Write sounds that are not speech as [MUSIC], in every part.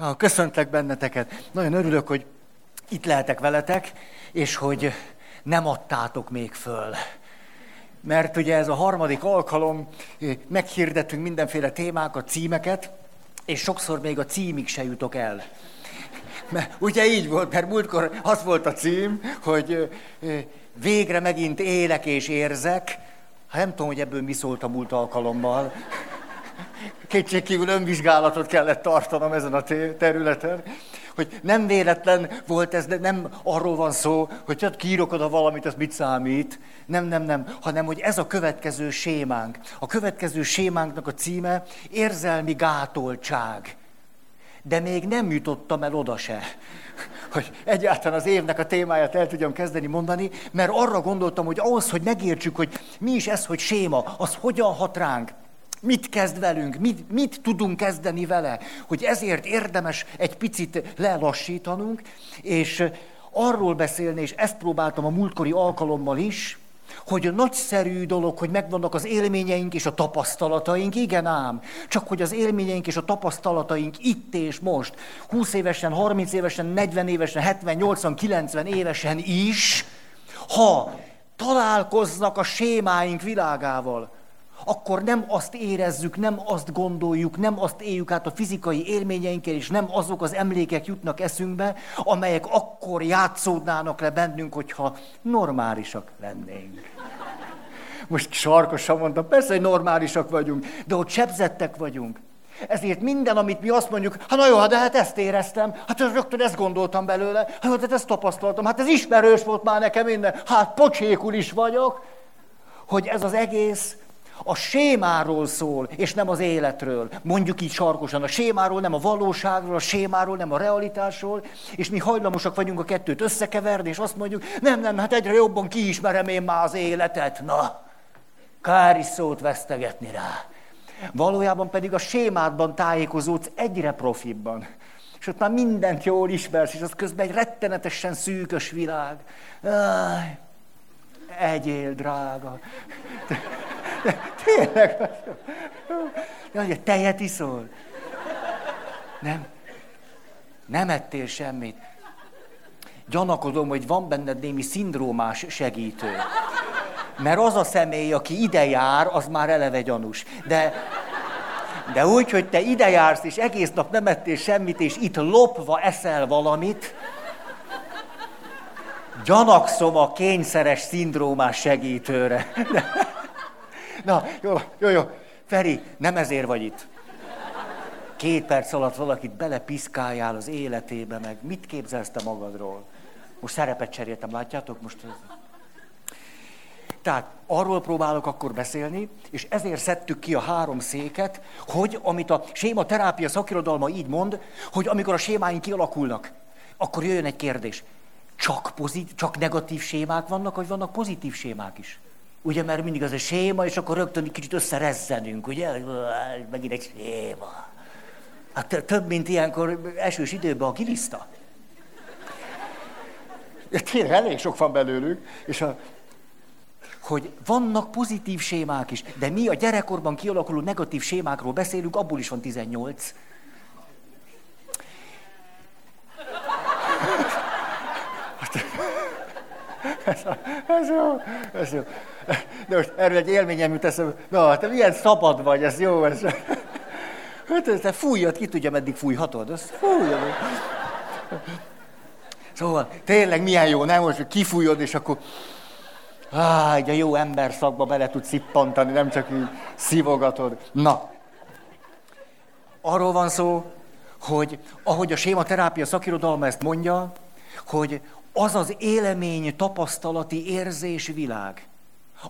Ah, köszöntlek benneteket. Nagyon örülök, hogy itt lehetek veletek, és hogy nem adtátok még föl. Mert ugye ez a harmadik alkalom, meghirdetünk mindenféle témákat, címeket, és sokszor még a címig se jutok el. Mert ugye így volt, mert múltkor az volt a cím, hogy végre megint élek és érzek. Hát nem tudom, hogy ebből mi szólt a múlt alkalommal kétségkívül önvizsgálatot kellett tartanom ezen a területen, hogy nem véletlen volt ez, de nem arról van szó, hogy csak kiírok oda valamit, az mit számít. Nem, nem, nem, hanem hogy ez a következő sémánk. A következő sémánknak a címe érzelmi gátoltság. De még nem jutottam el oda se, hogy egyáltalán az évnek a témáját el tudjam kezdeni mondani, mert arra gondoltam, hogy ahhoz, hogy megértsük, hogy mi is ez, hogy séma, az hogyan hat ránk, Mit kezd velünk? Mit, mit tudunk kezdeni vele? Hogy ezért érdemes egy picit lelassítanunk, és arról beszélni, és ezt próbáltam a múltkori alkalommal is, hogy nagyszerű dolog, hogy megvannak az élményeink és a tapasztalataink, igen ám, csak hogy az élményeink és a tapasztalataink itt és most, 20 évesen, 30 évesen, 40 évesen, 70, 80, 90 évesen is, ha találkoznak a sémáink világával, akkor nem azt érezzük, nem azt gondoljuk, nem azt éljük át a fizikai élményeinkkel, és nem azok az emlékek jutnak eszünkbe, amelyek akkor játszódnának le bennünk, hogyha normálisak lennénk. Most sarkosan mondtam, persze, hogy normálisak vagyunk, de ott sebzettek vagyunk. Ezért minden, amit mi azt mondjuk, hát na jó, hát de hát ezt éreztem, hát rögtön ezt gondoltam belőle, hát, hát ezt tapasztaltam, hát ez ismerős volt már nekem minden, hát pocsékul is vagyok, hogy ez az egész a sémáról szól, és nem az életről. Mondjuk így sarkosan, a sémáról, nem a valóságról, a sémáról, nem a realitásról, és mi hajlamosak vagyunk a kettőt összekeverni, és azt mondjuk, nem, nem, hát egyre jobban kiismerem én már az életet. Na, kár is szót vesztegetni rá. Valójában pedig a sémádban tájékozódsz egyre profibban. És ott már mindent jól ismersz, és az közben egy rettenetesen szűkös világ. Áj, egyél, drága. Tényleg. Jaj, tejet iszol? Nem. Nem ettél semmit. Gyanakodom, hogy van benned némi szindrómás segítő. Mert az a személy, aki ide jár, az már eleve gyanús. De, de úgy, hogy te ide jársz, és egész nap nem ettél semmit, és itt lopva eszel valamit, gyanakszom a kényszeres szindrómás segítőre. De, Na, jó, jó, jó. Feri, nem ezért vagy itt. Két perc alatt valakit belepiszkáljál az életébe, meg mit képzelsz te magadról? Most szerepet cseréltem, látjátok? Most Tehát arról próbálok akkor beszélni, és ezért szedtük ki a három széket, hogy amit a séma terápia szakirodalma így mond, hogy amikor a sémáink kialakulnak, akkor jöjjön egy kérdés. Csak, pozit, csak negatív sémák vannak, vagy vannak pozitív sémák is? Ugye, mert mindig az a séma, és akkor rögtön egy kicsit összerezzenünk, ugye? Megint egy séma. Hát több, mint ilyenkor esős időben a giliszta. Tényleg elég sok van belőlük, és a, hogy vannak pozitív sémák is, de mi a gyerekkorban kialakuló negatív sémákról beszélünk, abból is van 18. Ez, ez jó, ez jó. De most erről egy élményem jut eszembe. Na, te milyen szabad vagy, ez jó. Ez. Hát te fújjad, ki tudja, meddig fújhatod. Ez fújjad. Szóval tényleg milyen jó, nem most, hogy kifújod, és akkor Á, egy jó ember szakba bele tud szippantani, nem csak így szívogatod. Na, arról van szó, hogy ahogy a sématerápia szakirodalma ezt mondja, hogy az az élemény, tapasztalati érzés világ,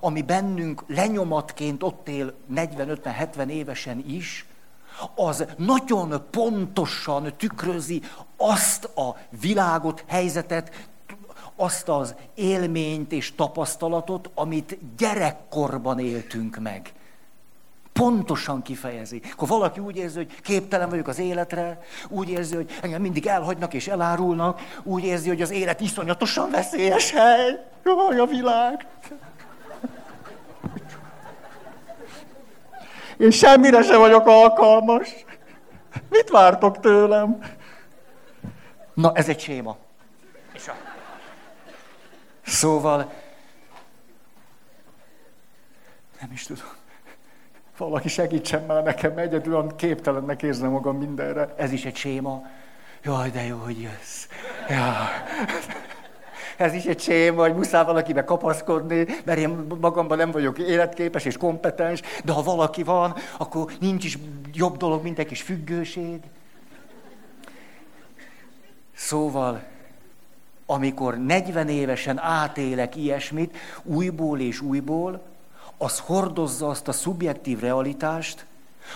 ami bennünk lenyomatként ott él 40-50-70 évesen is, az nagyon pontosan tükrözi azt a világot, helyzetet, azt az élményt és tapasztalatot, amit gyerekkorban éltünk meg. Pontosan kifejezi. Akkor valaki úgy érzi, hogy képtelen vagyok az életre, úgy érzi, hogy engem mindig elhagynak és elárulnak, úgy érzi, hogy az élet iszonyatosan veszélyes hely. Jaj, a világ! Én semmire se vagyok alkalmas. Mit vártok tőlem? Na, ez egy séma. Szóval, nem is tudom. Valaki segítsen már nekem, egyedül olyan képtelennek érzem magam mindenre. Ez is egy séma. Jaj, de jó, hogy jössz. Ja. Ez is egy séma, hogy muszáj valakibe kapaszkodni, mert én magamban nem vagyok életképes és kompetens, de ha valaki van, akkor nincs is jobb dolog, mint egy kis függőség. Szóval, amikor 40 évesen átélek ilyesmit, újból és újból, az hordozza azt a szubjektív realitást,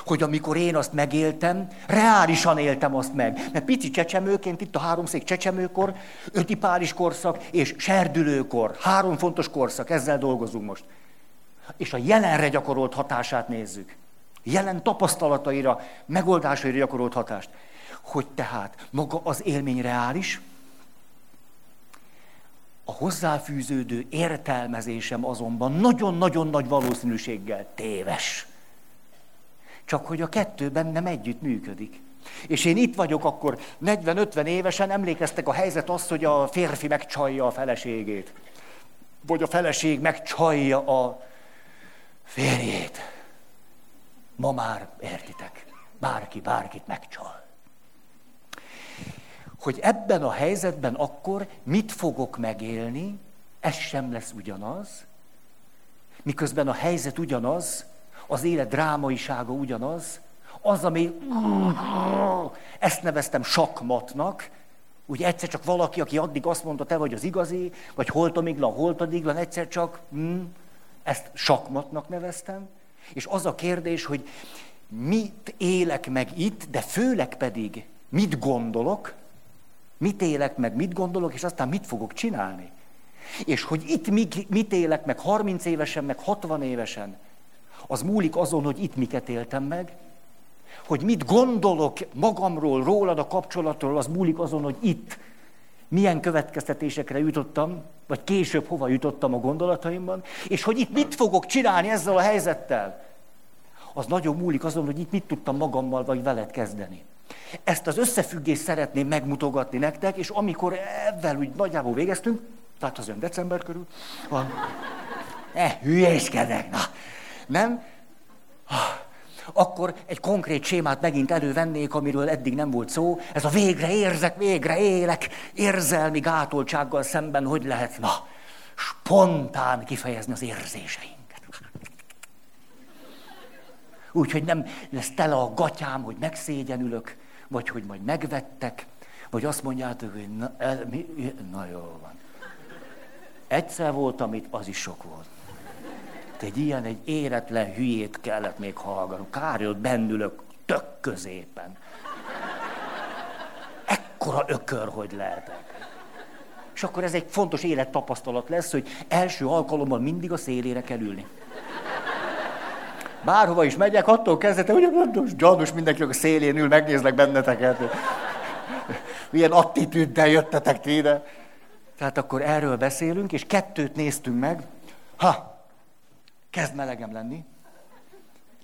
hogy amikor én azt megéltem, reálisan éltem azt meg. Mert pici csecsemőként, itt a háromszék csecsemőkor, ötipális korszak és serdülőkor. Három fontos korszak, ezzel dolgozunk most. És a jelenre gyakorolt hatását nézzük. Jelen tapasztalataira, megoldásaira gyakorolt hatást. Hogy tehát maga az élmény reális, a hozzáfűződő értelmezésem azonban nagyon-nagyon nagy valószínűséggel téves. Csak hogy a kettő bennem együtt működik. És én itt vagyok akkor 40-50 évesen, emlékeztek a helyzet az, hogy a férfi megcsalja a feleségét. Vagy a feleség megcsalja a férjét. Ma már értitek, bárki bárkit megcsal. Hogy ebben a helyzetben akkor mit fogok megélni, ez sem lesz ugyanaz, miközben a helyzet ugyanaz, az élet drámaisága ugyanaz, az, ami ezt neveztem sakmatnak, ugye egyszer csak valaki, aki addig azt mondta, te vagy az igazi, vagy holtomiglan, holtadiglan, egyszer csak hm, ezt sakmatnak neveztem. És az a kérdés, hogy mit élek meg itt, de főleg pedig mit gondolok, mit élek meg, mit gondolok, és aztán mit fogok csinálni. És hogy itt mit, élek meg 30 évesen, meg 60 évesen, az múlik azon, hogy itt miket éltem meg, hogy mit gondolok magamról, rólad a kapcsolatról, az múlik azon, hogy itt milyen következtetésekre jutottam, vagy később hova jutottam a gondolataimban, és hogy itt mit fogok csinálni ezzel a helyzettel, az nagyon múlik azon, hogy itt mit tudtam magammal vagy veled kezdeni. Ezt az összefüggést szeretném megmutogatni nektek, és amikor ebben úgy nagyjából végeztünk, tehát az ön december körül, van, eh, hülyéskedek, na, nem? Akkor egy konkrét sémát megint elővennék, amiről eddig nem volt szó. Ez a végre érzek, végre élek, érzelmi gátoltsággal szemben hogy lehet, na, spontán kifejezni az érzéseinket. Úgyhogy nem lesz tele a gatyám, hogy megszégyenülök, vagy hogy majd megvettek, vagy azt mondjátok, hogy na, el, mi, na jó van. Egyszer voltam itt, az is sok volt egy ilyen, egy éretlen hülyét kellett még hallgatni. Kár, hogy bennülök tök középen. Ekkora ökör, hogy lehetek. És akkor ez egy fontos élettapasztalat lesz, hogy első alkalommal mindig a szélére kell ülni. Bárhova is megyek, attól kezdete, hogy gyanús mindenki a szélén ül, megnézlek benneteket. Milyen attitűddel jöttetek ti ide. Tehát akkor erről beszélünk, és kettőt néztünk meg. Ha, Kezd melegem lenni.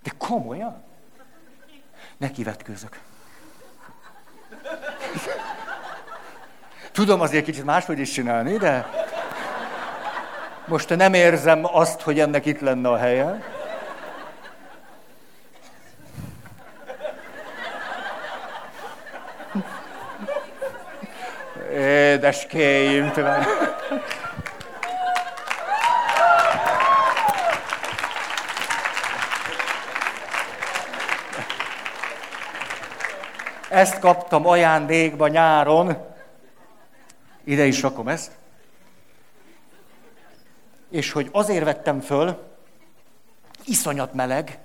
De komolyan? Neki vetkőzök. Tudom azért kicsit máshogy is csinálni, de most nem érzem azt, hogy ennek itt lenne a helye. Édeskéim, tudom. Ezt kaptam ajándékba nyáron. Ide is rakom ezt. És hogy azért vettem föl, iszonyat meleg.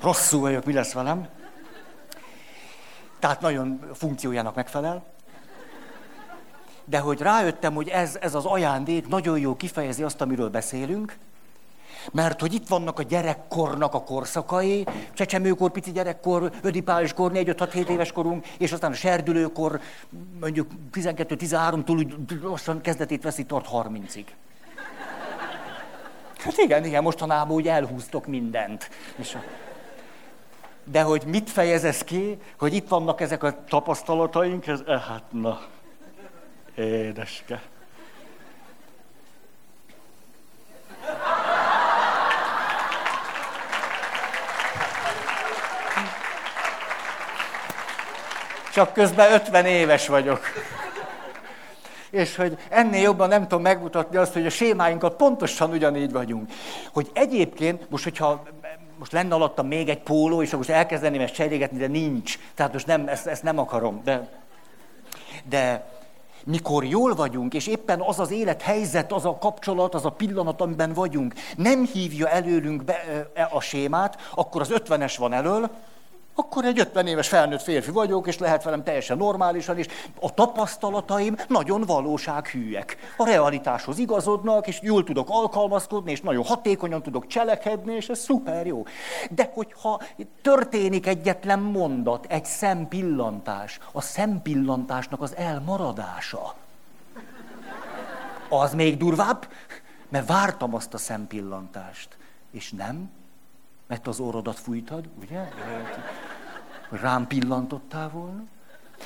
Rosszul vagyok, mi lesz velem. Tehát nagyon funkciójának megfelel. De hogy rájöttem, hogy ez, ez az ajándék nagyon jó kifejezi azt, amiről beszélünk, mert hogy itt vannak a gyerekkornak a korszakai, csecsemőkor, pici gyerekkor, ödipáliskor, 4-5-6-7 éves korunk, és aztán a serdülőkor, mondjuk 12-13 túl úgy lassan kezdetét veszi, tart 30-ig. Hát igen, igen, mostanában úgy elhúztok mindent. És a... De hogy mit fejez ez ki, hogy itt vannak ezek a tapasztalataink, ez, eh, hát na, édeske. Csak közben 50 éves vagyok. És hogy ennél jobban nem tudom megmutatni azt, hogy a sémáinkat pontosan ugyanígy vagyunk. Hogy egyébként, most hogyha most lenne alatta még egy póló, és akkor most elkezdeném ezt cserégetni, de nincs. Tehát most nem, ezt, ezt nem akarom. De, de mikor jól vagyunk, és éppen az az élethelyzet, az a kapcsolat, az a pillanat, amiben vagyunk, nem hívja előlünk be a sémát, akkor az ötvenes van elől, akkor egy 50 éves felnőtt férfi vagyok, és lehet velem teljesen normálisan, és a tapasztalataim nagyon valósághűek. A realitáshoz igazodnak, és jól tudok alkalmazkodni, és nagyon hatékonyan tudok cselekedni, és ez szuper jó. De hogyha történik egyetlen mondat, egy szempillantás, a szempillantásnak az elmaradása, az még durvább, mert vártam azt a szempillantást, és nem, mert az orrodat fújtad, ugye? Rám pillantottál volna.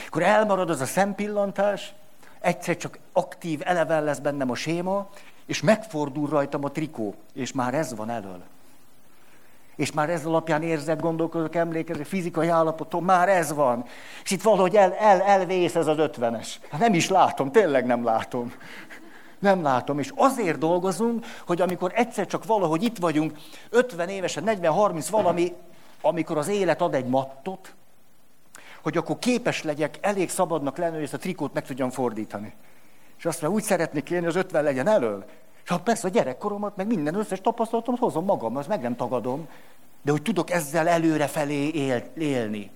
Akkor elmarad az a szempillantás, egyszer csak aktív, eleven lesz bennem a séma, és megfordul rajtam a trikó, és már ez van elől. És már ez alapján érzek, gondolkozok, emlékezek, fizikai állapotom, már ez van. És itt valahogy el, el, elvész ez az ötvenes. Hát nem is látom, tényleg nem látom. Nem látom. És azért dolgozunk, hogy amikor egyszer csak valahogy itt vagyunk, 50 évesen, 40-30 valami, amikor az élet ad egy mattot, hogy akkor képes legyek elég szabadnak lenni, hogy ezt a trikót meg tudjam fordítani. És azt mondja, úgy szeretnék élni, az 50 legyen elől. És ha persze a gyerekkoromat, meg minden összes tapasztalatomat hozom magam, azt meg nem tagadom. De hogy tudok ezzel előrefelé él, élni,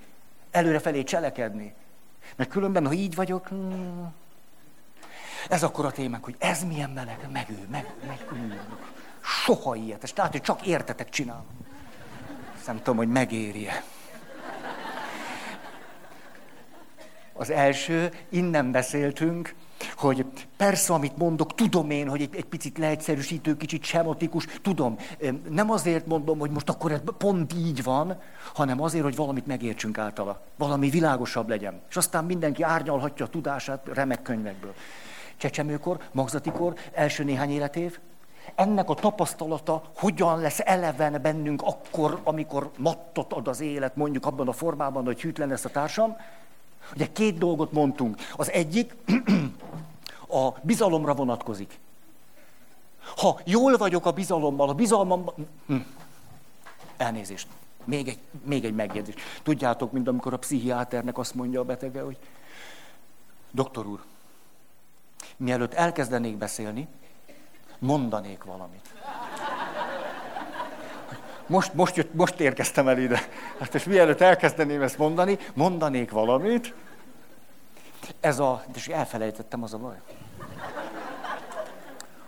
előrefelé cselekedni. Mert különben, ha így vagyok, hmm, ez akkor a témánk, hogy ez milyen meleg, meg ő, meg, meg. Soha ilyet, és tehát, hogy csak értetek csinálom. Nem tudom, hogy megéri-e. Az első, innen beszéltünk, hogy persze, amit mondok, tudom én, hogy egy, egy picit leegyszerűsítő, kicsit sematikus, tudom. Nem azért mondom, hogy most akkor ez pont így van, hanem azért, hogy valamit megértsünk általa. Valami világosabb legyen. És aztán mindenki árnyalhatja a tudását remek könyvekből csecsemőkor, magzatikor, első néhány életév. Ennek a tapasztalata hogyan lesz eleven bennünk akkor, amikor mattot ad az élet, mondjuk abban a formában, hogy hűtlen lesz a társam. Ugye két dolgot mondtunk. Az egyik [CLEARS THROAT] a bizalomra vonatkozik. Ha jól vagyok a bizalommal, a bizalmam... Hm. Elnézést. Még egy, még egy megjegyzés. Tudjátok, mint amikor a pszichiáternek azt mondja a betege, hogy doktor úr, mielőtt elkezdenék beszélni, mondanék valamit. Most, most, jött, most érkeztem el ide. Hát és mielőtt elkezdeném ezt mondani, mondanék valamit. Ez a... És elfelejtettem, az a baj.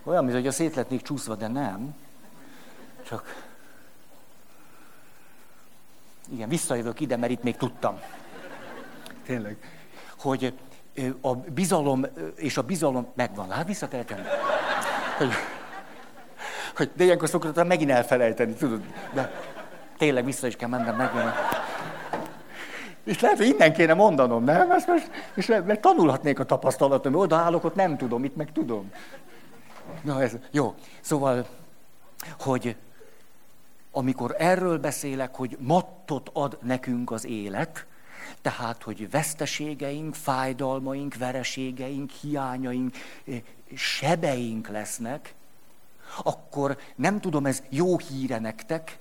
Olyan, mint hogy a szét letnék csúszva, de nem. Csak... Igen, visszajövök ide, mert itt még tudtam. Tényleg. Hogy a bizalom, és a bizalom megvan. Hát vissza kell tenni. Hogy, hogy, de ilyenkor szoktam megint elfelejteni, tudod. De tényleg vissza is kell mennem megint. És lehet, hogy innen kéne mondanom, nem? Ezt most, és mert tanulhatnék a tapasztalatom, odaállok, ott nem tudom, itt meg tudom. Na ez, jó. Szóval, hogy amikor erről beszélek, hogy mattot ad nekünk az élet, tehát, hogy veszteségeink, fájdalmaink, vereségeink, hiányaink, sebeink lesznek, akkor nem tudom, ez jó híre nektek,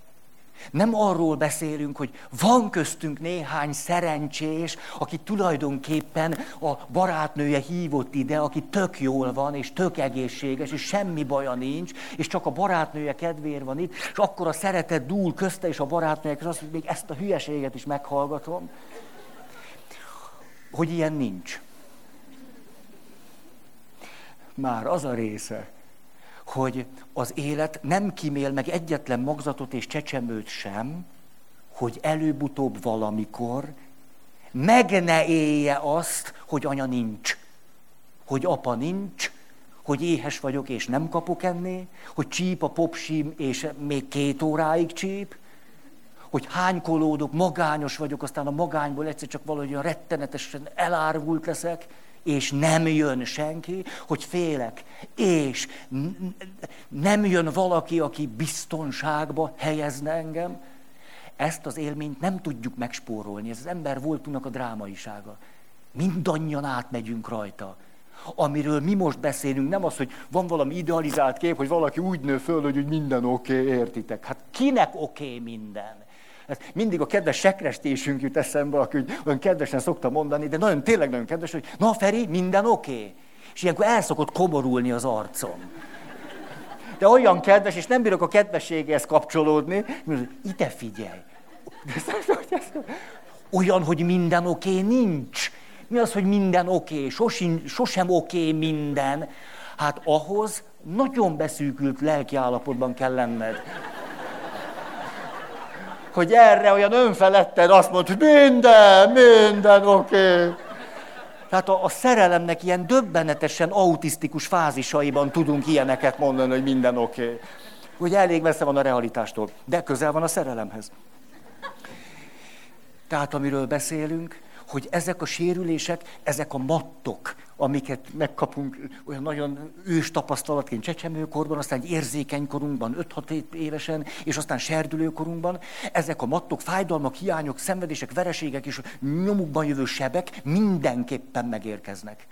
nem arról beszélünk, hogy van köztünk néhány szerencsés, aki tulajdonképpen a barátnője hívott ide, aki tök jól van, és tök egészséges, és semmi baja nincs, és csak a barátnője kedvéért van itt, és akkor a szeretet dúl közte és a barátnője, és hogy még ezt a hülyeséget is meghallgatom hogy ilyen nincs. Már az a része, hogy az élet nem kimél meg egyetlen magzatot és csecsemőt sem, hogy előbb-utóbb valamikor meg ne élje azt, hogy anya nincs, hogy apa nincs, hogy éhes vagyok és nem kapok enni, hogy csíp a popsim és még két óráig csíp, hogy hánykolódok, magányos vagyok, aztán a magányból egyszer csak valahogy olyan rettenetesen elárvult leszek, és nem jön senki, hogy félek, és nem jön valaki, aki biztonságba helyezne engem. Ezt az élményt nem tudjuk megspórolni, ez az ember voltunknak a drámaisága. Mindannyian átmegyünk rajta. Amiről mi most beszélünk, nem az, hogy van valami idealizált kép, hogy valaki úgy nő föl, hogy minden oké, okay, értitek. Hát kinek oké okay minden? Ez mindig a kedves sekrestésünk jut eszembe, aki olyan kedvesen szokta mondani, de nagyon, tényleg nagyon kedves, hogy na Feri, minden oké. Okay. És ilyenkor el szokott komorulni az arcom. De olyan kedves, és nem bírok a kedvességhez kapcsolódni, hogy ide figyelj. Olyan, hogy minden oké, okay, nincs. Mi az, hogy minden oké, okay? Sosem oké okay minden. Hát ahhoz nagyon beszűkült lelkiállapotban kell lenned. Hogy erre olyan önfeledten azt mondta, hogy minden, minden oké. Okay. Tehát a, a szerelemnek ilyen döbbenetesen autisztikus fázisaiban tudunk ilyeneket mondani, hogy minden oké. Okay. Hogy elég messze van a realitástól, de közel van a szerelemhez. Tehát amiről beszélünk, hogy ezek a sérülések, ezek a mattok, amiket megkapunk olyan nagyon ős tapasztalatként csecsemőkorban, aztán egy érzékeny korunkban, 5-6 évesen, és aztán serdülőkorunkban, ezek a mattok, fájdalmak, hiányok, szenvedések, vereségek és nyomukban jövő sebek mindenképpen megérkeznek.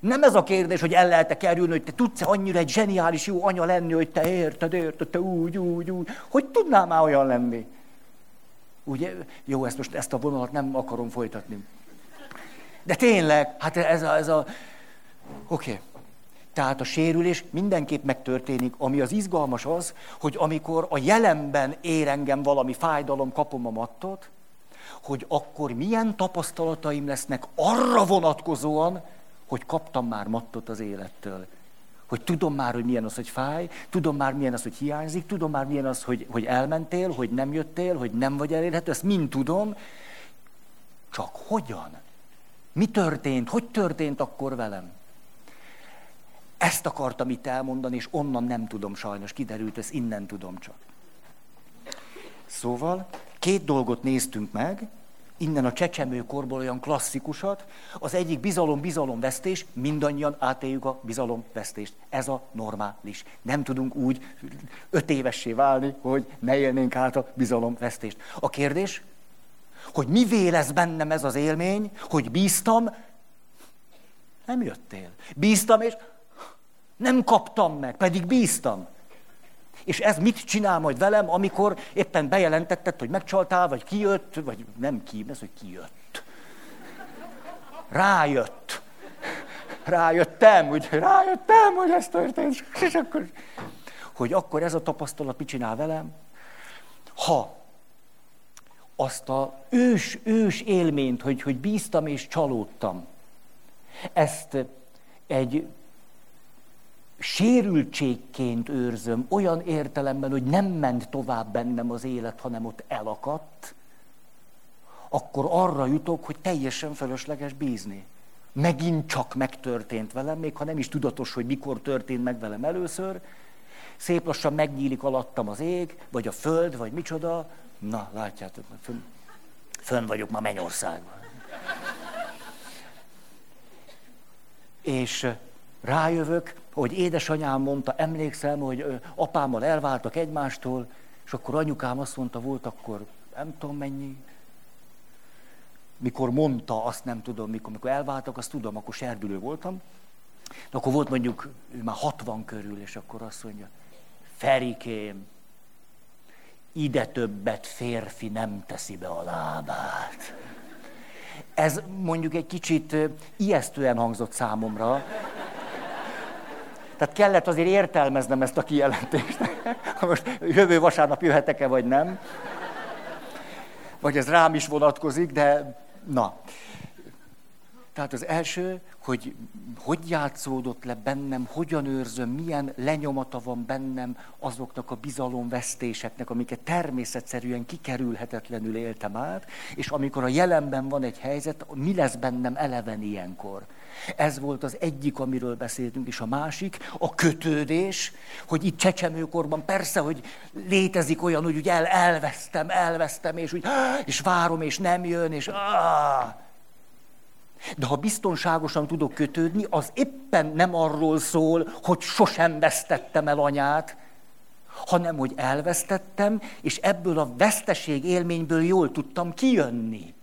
Nem ez a kérdés, hogy el lehet-e kerülni, hogy te tudsz-e annyira egy zseniális jó anya lenni, hogy te érted, érted, te úgy, úgy, úgy. Hogy tudnál már olyan lenni? Ugye, jó, ezt most ezt a vonalat nem akarom folytatni. De tényleg, hát ez a... Ez a... Oké. Okay. Tehát a sérülés mindenképp megtörténik. Ami az izgalmas az, hogy amikor a jelenben ér engem valami fájdalom, kapom a mattot, hogy akkor milyen tapasztalataim lesznek arra vonatkozóan, hogy kaptam már mattot az élettől. Hogy tudom már, hogy milyen az, hogy fáj, tudom már, milyen az, hogy hiányzik, tudom már, milyen az, hogy, hogy elmentél, hogy nem jöttél, hogy nem vagy elérhető, ezt mind tudom. Csak hogyan? Mi történt? Hogy történt akkor velem? Ezt akartam itt elmondani, és onnan nem tudom sajnos, kiderült, ezt innen tudom csak. Szóval két dolgot néztünk meg, innen a csecsemőkorból olyan klasszikusat, az egyik bizalom-bizalomvesztés, mindannyian átéljük a bizalomvesztést. Ez a normális. Nem tudunk úgy öt évessé válni, hogy ne élnénk át a bizalomvesztést. A kérdés, hogy mivé lesz bennem ez az élmény, hogy bíztam, nem jöttél. Bíztam, és nem kaptam meg, pedig bíztam. És ez mit csinál majd velem, amikor éppen bejelentetted, hogy megcsaltál, vagy kijött, vagy nem ki, ez, hogy kijött. Rájött. Rájöttem, hogy rájöttem, hogy ez történt. És akkor, hogy akkor ez a tapasztalat mit csinál velem? Ha azt a ős, ős élményt, hogy, hogy bíztam és csalódtam, ezt egy sérültségként őrzöm, olyan értelemben, hogy nem ment tovább bennem az élet, hanem ott elakadt, akkor arra jutok, hogy teljesen fölösleges bízni. Megint csak megtörtént velem, még ha nem is tudatos, hogy mikor történt meg velem először, szép lassan megnyílik alattam az ég, vagy a föld, vagy micsoda, na, látjátok, fönn, fönn vagyok ma Mennyországban. És rájövök, hogy édesanyám mondta, emlékszem, hogy apámmal elváltak egymástól, és akkor anyukám azt mondta, volt akkor nem tudom mennyi, mikor mondta, azt nem tudom, mikor, mikor elváltak, azt tudom, akkor serdülő voltam, de akkor volt mondjuk már 60 körül, és akkor azt mondja, Ferikém, ide többet férfi nem teszi be a lábát. Ez mondjuk egy kicsit ijesztően hangzott számomra, tehát kellett azért értelmeznem ezt a kijelentést. [LAUGHS] Most jövő vasárnap jöhetek-e, vagy nem. Vagy ez rám is vonatkozik, de na. Tehát az első, hogy hogy játszódott le bennem, hogyan őrzöm, milyen lenyomata van bennem azoknak a bizalomvesztéseknek, amiket természetszerűen kikerülhetetlenül éltem át, és amikor a jelenben van egy helyzet, mi lesz bennem eleven ilyenkor. Ez volt az egyik, amiről beszéltünk, és a másik, a kötődés, hogy itt csecsemőkorban persze, hogy létezik olyan, hogy úgy el, elvesztem, elvesztem, és, úgy, és várom, és nem jön, és de ha biztonságosan tudok kötődni, az éppen nem arról szól, hogy sosem vesztettem el anyát, hanem hogy elvesztettem, és ebből a veszteség élményből jól tudtam kijönni.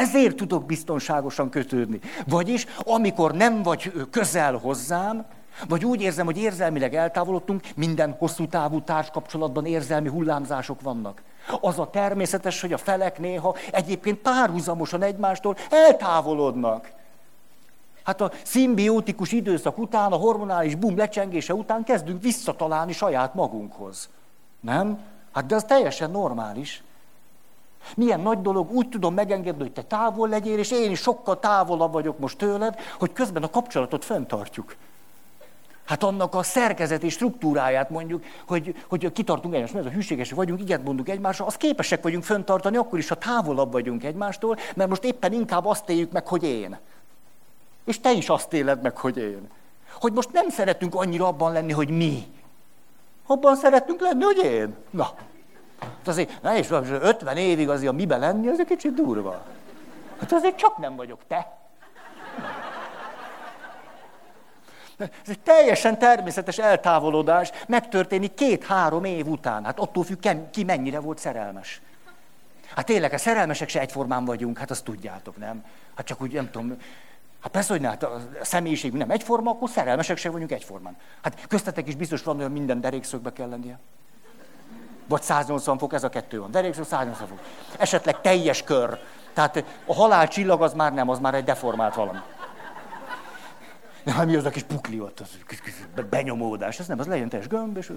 Ezért tudok biztonságosan kötődni. Vagyis, amikor nem vagy közel hozzám, vagy úgy érzem, hogy érzelmileg eltávolodtunk, minden hosszú távú társkapcsolatban érzelmi hullámzások vannak. Az a természetes, hogy a felek néha egyébként párhuzamosan egymástól eltávolodnak. Hát a szimbiotikus időszak után, a hormonális bum lecsengése után kezdünk visszatalálni saját magunkhoz. Nem? Hát de az teljesen normális. Milyen nagy dolog, úgy tudom megengedni, hogy te távol legyél, és én is sokkal távolabb vagyok most tőled, hogy közben a kapcsolatot fenntartjuk. Hát annak a szerkezeti struktúráját mondjuk, hogy, hogy kitartunk egymás, mert a hűségesek vagyunk, igen mondunk egymásra, az képesek vagyunk föntartani, akkor is, ha távolabb vagyunk egymástól, mert most éppen inkább azt éljük meg, hogy én. És te is azt éled meg, hogy én. Hogy most nem szeretünk annyira abban lenni, hogy mi. Abban szeretünk lenni, hogy én. Na. Hát azért, na és 50 évig azért a mibe lenni, az egy kicsit durva. Hát azért csak nem vagyok te. Ez egy teljesen természetes eltávolodás, megtörténik két-három év után. Hát attól függ, ki mennyire volt szerelmes. Hát tényleg, a szerelmesek se egyformán vagyunk, hát azt tudjátok, nem? Hát csak úgy, nem tudom, Hát persze, hogy ne, hát a személyiség nem egyforma, akkor szerelmesek se vagyunk egyformán. Hát köztetek is biztos van, hogy minden derékszögbe kell lennie. Vagy 180 fok, ez a kettő van. Derékszög 180 fok. Esetleg teljes kör. Tehát a halál csillag az már nem, az már egy deformált valami. Nem, mi az a kis pukli ott, az benyomódás, ez nem, az legyen teljes gömb, és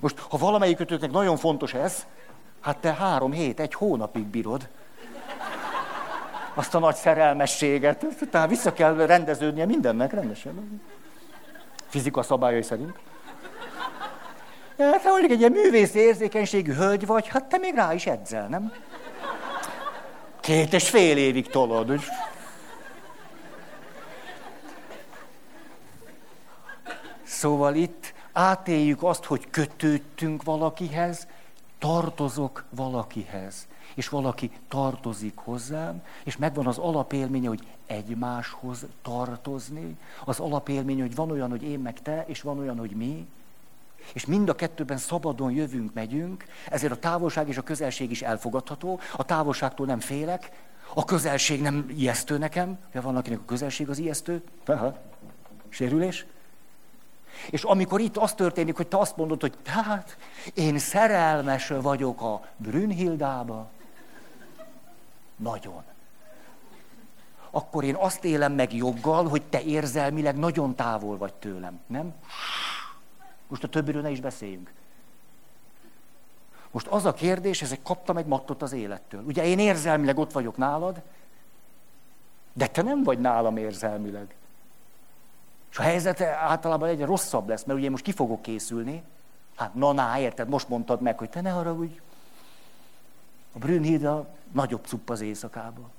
most, ha valamelyikötöknek nagyon fontos ez, hát te három hét, egy hónapig bírod azt a nagy szerelmességet, tehát vissza kell rendeződnie mindennek rendesen. Fizika szabályai szerint. Hát, ha egy ilyen művész érzékenységű hölgy vagy, hát te még rá is edzel, nem? Két és fél évig tolod. Szóval itt átéljük azt, hogy kötődtünk valakihez, tartozok valakihez, és valaki tartozik hozzám, és megvan az alapélménye, hogy egymáshoz tartozni, az alapélménye, hogy van olyan, hogy én meg te, és van olyan, hogy mi, és mind a kettőben szabadon jövünk, megyünk, ezért a távolság és a közelség is elfogadható, a távolságtól nem félek, a közelség nem ijesztő nekem, ja, van akinek a közelség az ijesztő, Aha. sérülés, és amikor itt az történik, hogy te azt mondod, hogy hát én szerelmes vagyok a Brünnhildába, nagyon. Akkor én azt élem meg joggal, hogy te érzelmileg nagyon távol vagy tőlem, nem? Most a többiről ne is beszéljünk. Most az a kérdés, ezek kaptam egy mattot az élettől. Ugye én érzelmileg ott vagyok nálad, de te nem vagy nálam érzelmileg. És a helyzet általában egyre rosszabb lesz, mert ugye most ki fogok készülni. Hát na, na, érted, most mondtad meg, hogy te ne haragudj. A Brünnhilda nagyobb cupp az éjszakában.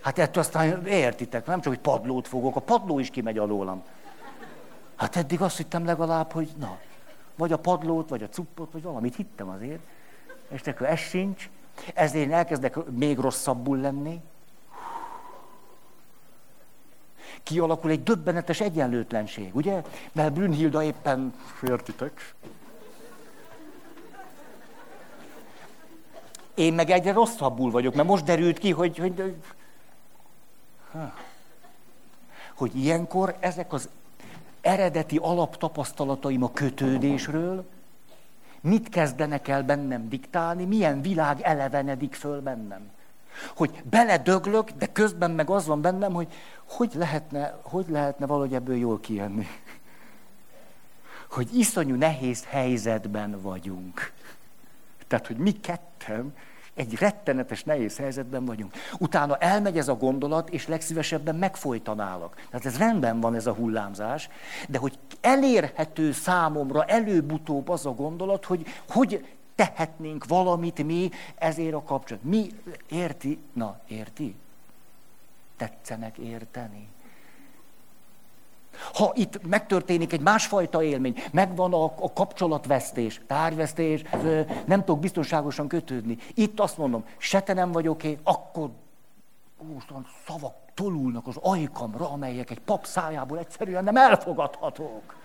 Hát ettől aztán értitek, nem csak, hogy padlót fogok, a padló is kimegy alólam. Hát eddig azt hittem legalább, hogy na, vagy a padlót, vagy a cuppot, vagy valamit hittem azért. És akkor ez sincs. Ezért én elkezdek még rosszabbul lenni kialakul egy döbbenetes egyenlőtlenség, ugye? Mert Brünnhilda éppen, értitek? Én meg egyre rosszabbul vagyok, mert most derült ki, hogy, hogy, hogy ilyenkor ezek az eredeti alaptapasztalataim a kötődésről mit kezdenek el bennem diktálni, milyen világ elevenedik föl bennem. Hogy beledöglök, de közben meg az van bennem, hogy hogy lehetne, hogy lehetne valahogy ebből jól kijönni. [LAUGHS] Hogy iszonyú nehéz helyzetben vagyunk. Tehát, hogy mi ketten Egy rettenetes, nehéz helyzetben vagyunk. Utána elmegy ez a gondolat, és legszívesebben megfojtanálak. Tehát ez rendben van ez a hullámzás, de hogy elérhető számomra előbb-utóbb az a gondolat, hogy hogy tehetnénk valamit mi ezért a kapcsolat. Mi érti? Na, érti? Tetszenek érteni. Ha itt megtörténik egy másfajta élmény, megvan a, a kapcsolatvesztés, tárgyvesztés, nem tudok biztonságosan kötődni. Itt azt mondom, se te nem vagy oké, akkor úristen, szavak tolulnak az ajkamra, amelyek egy pap szájából egyszerűen nem elfogadhatók.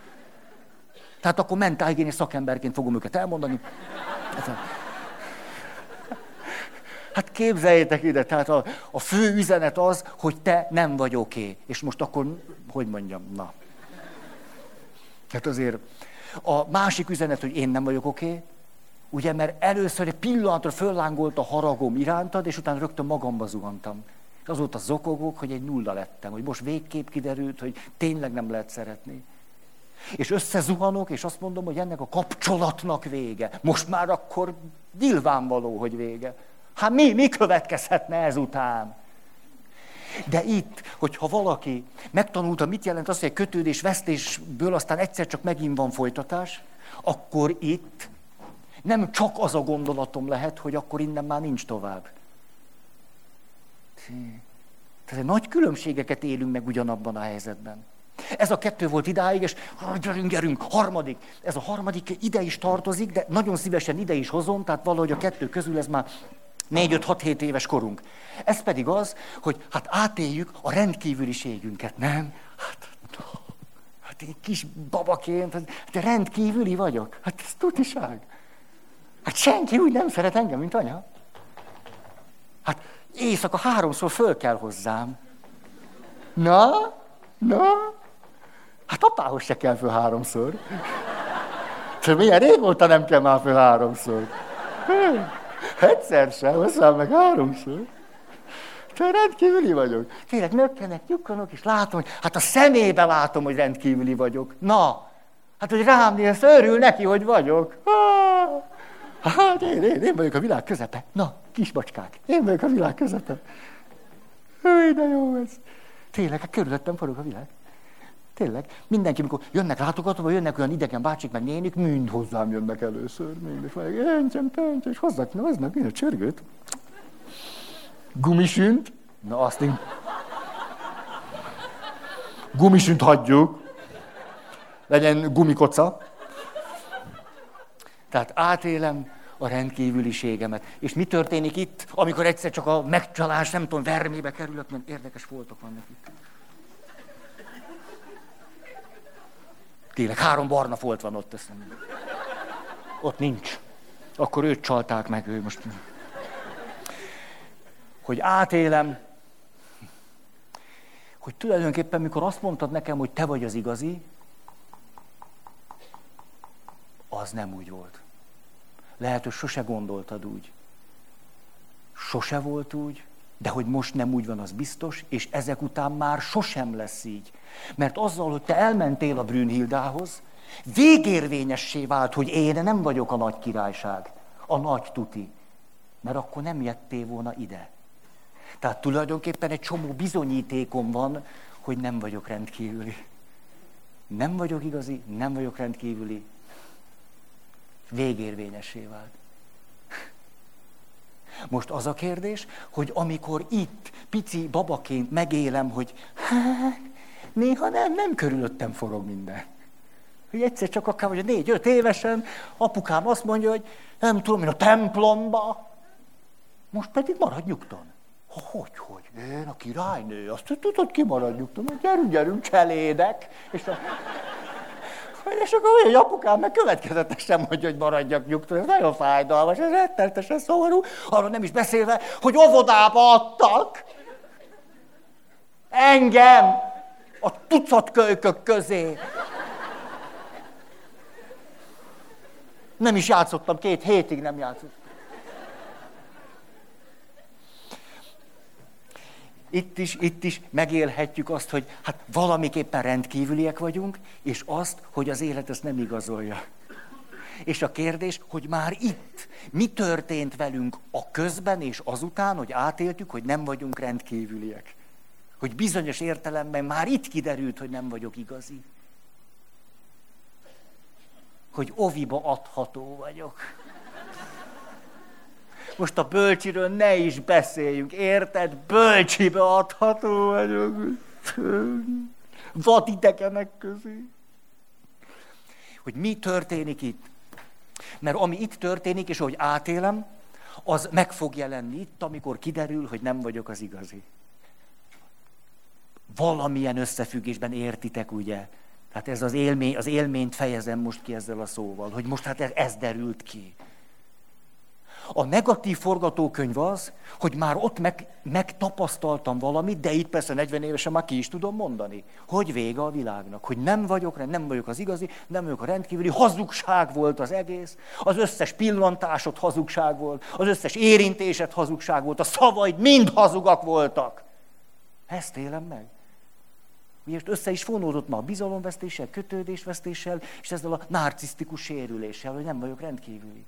Tehát akkor mentálhigiéni szakemberként fogom őket elmondani. Hát képzeljétek ide, tehát a, a fő üzenet az, hogy te nem vagy oké. Okay. És most akkor, hogy mondjam, na. Hát azért a másik üzenet, hogy én nem vagyok oké, okay, ugye, mert először egy pillanatra föllángolt a haragom irántad, és utána rögtön magamba zuhantam. És azóta zokogok, hogy egy nulla lettem, hogy most végképp kiderült, hogy tényleg nem lehet szeretni. És összezuhanok, és azt mondom, hogy ennek a kapcsolatnak vége. Most már akkor nyilvánvaló, hogy vége. Hát mi, mi következhetne ezután? De itt, hogyha valaki megtanulta, mit jelent az, hogy egy kötődés vesztésből aztán egyszer csak megint van folytatás, akkor itt nem csak az a gondolatom lehet, hogy akkor innen már nincs tovább. Tehát nagy különbségeket élünk meg ugyanabban a helyzetben. Ez a kettő volt idáig, és gyerünk, gyerünk, harmadik. Ez a harmadik ide is tartozik, de nagyon szívesen ide is hozom, tehát valahogy a kettő közül ez már 4-5-6-7 éves korunk. Ez pedig az, hogy hát átéljük a rendkívüliségünket, nem? Hát, hát én kis babaként, hát rendkívüli vagyok. Hát ez tutiság. Hát senki úgy nem szeret engem, mint anya. Hát éjszaka háromszor föl kell hozzám. Na, na, hát apához se kell föl háromszor. Te milyen régóta nem kell már föl háromszor. Egyszer sem, aztán meg háromszor. Te rendkívüli vagyok. Tényleg nökkenek, nyugkanok, és látom, hogy hát a szemébe látom, hogy rendkívüli vagyok. Na, hát hogy rám néz, örül neki, hogy vagyok. Hát én, én, én vagyok a világ közepe. Na, kisbacskák, én vagyok a világ közepe. Hű, de jó ez. Tényleg, hát körülöttem forog a világ. Tényleg, mindenki, amikor jönnek látogatóba, jönnek olyan idegen bácsik, meg nénik, mind hozzám jönnek először. Mind, és encsem, pencs, és hozzák, na, az meg, mi a csörgőt? Gumisünt? Na, azt én... Gumisünt hagyjuk. Legyen gumikoca. Tehát átélem a rendkívüliségemet. És mi történik itt, amikor egyszer csak a megcsalás, nem tudom, vermébe kerülök, mert érdekes voltok vannak itt. Tényleg három barna folt van ott. Ezt Ott nincs. Akkor őt csalták meg, ő most... Hogy átélem, hogy tulajdonképpen, mikor azt mondtad nekem, hogy te vagy az igazi, az nem úgy volt. Lehet, hogy sose gondoltad úgy. Sose volt úgy, de hogy most nem úgy van, az biztos, és ezek után már sosem lesz így. Mert azzal, hogy te elmentél a Brünnhildához, végérvényessé vált, hogy én nem vagyok a nagy királyság, a nagy tuti. Mert akkor nem jöttél volna ide. Tehát tulajdonképpen egy csomó bizonyítékom van, hogy nem vagyok rendkívüli. Nem vagyok igazi, nem vagyok rendkívüli. Végérvényessé vált. Most az a kérdés, hogy amikor itt pici babaként megélem, hogy hát, néha nem, nem körülöttem forog minden. Hogy egyszer csak akár, hogy négy-öt évesen apukám azt mondja, hogy nem tudom, én a templomba, most pedig maradj nyugton. Hogy, hogy? Én a királynő, azt tudod, ki marad nyugton, gyerünk, gyerünk, cselédek. És a... És akkor olyan, hogy apukám meg következetesen mondja, hogy maradjak nyugton. Ez nagyon fájdalmas, ez rettenetesen szomorú. Arról nem is beszélve, hogy óvodába adtak. Engem a tucat kölykök közé. Nem is játszottam, két hétig nem játszottam. Itt is, itt is megélhetjük azt, hogy hát valamiképpen rendkívüliek vagyunk, és azt, hogy az élet ezt nem igazolja. És a kérdés, hogy már itt, mi történt velünk a közben és azután, hogy átéltük, hogy nem vagyunk rendkívüliek. Hogy bizonyos értelemben már itt kiderült, hogy nem vagyok igazi. Hogy oviba adható vagyok. Most a bölcsiről ne is beszéljünk, érted? Bölcsibe adható vagyok. Vadidegenek közé. Hogy mi történik itt. Mert ami itt történik, és ahogy átélem, az meg fog jelenni itt, amikor kiderül, hogy nem vagyok az igazi. Valamilyen összefüggésben értitek, ugye? Tehát ez az élmény, az élményt fejezem most ki ezzel a szóval, hogy most hát ez, ez derült ki. A negatív forgatókönyv az, hogy már ott meg, megtapasztaltam valamit, de itt persze 40 évesen már ki is tudom mondani, hogy vége a világnak, hogy nem vagyok, nem vagyok az igazi, nem vagyok a rendkívüli, hazugság volt az egész, az összes pillantásod hazugság volt, az összes érintésed hazugság volt, a szavaid mind hazugak voltak. Ezt élem meg. Miért össze is fonódott ma a bizalomvesztéssel, kötődésvesztéssel, és ezzel a narcisztikus sérüléssel, hogy nem vagyok rendkívüli.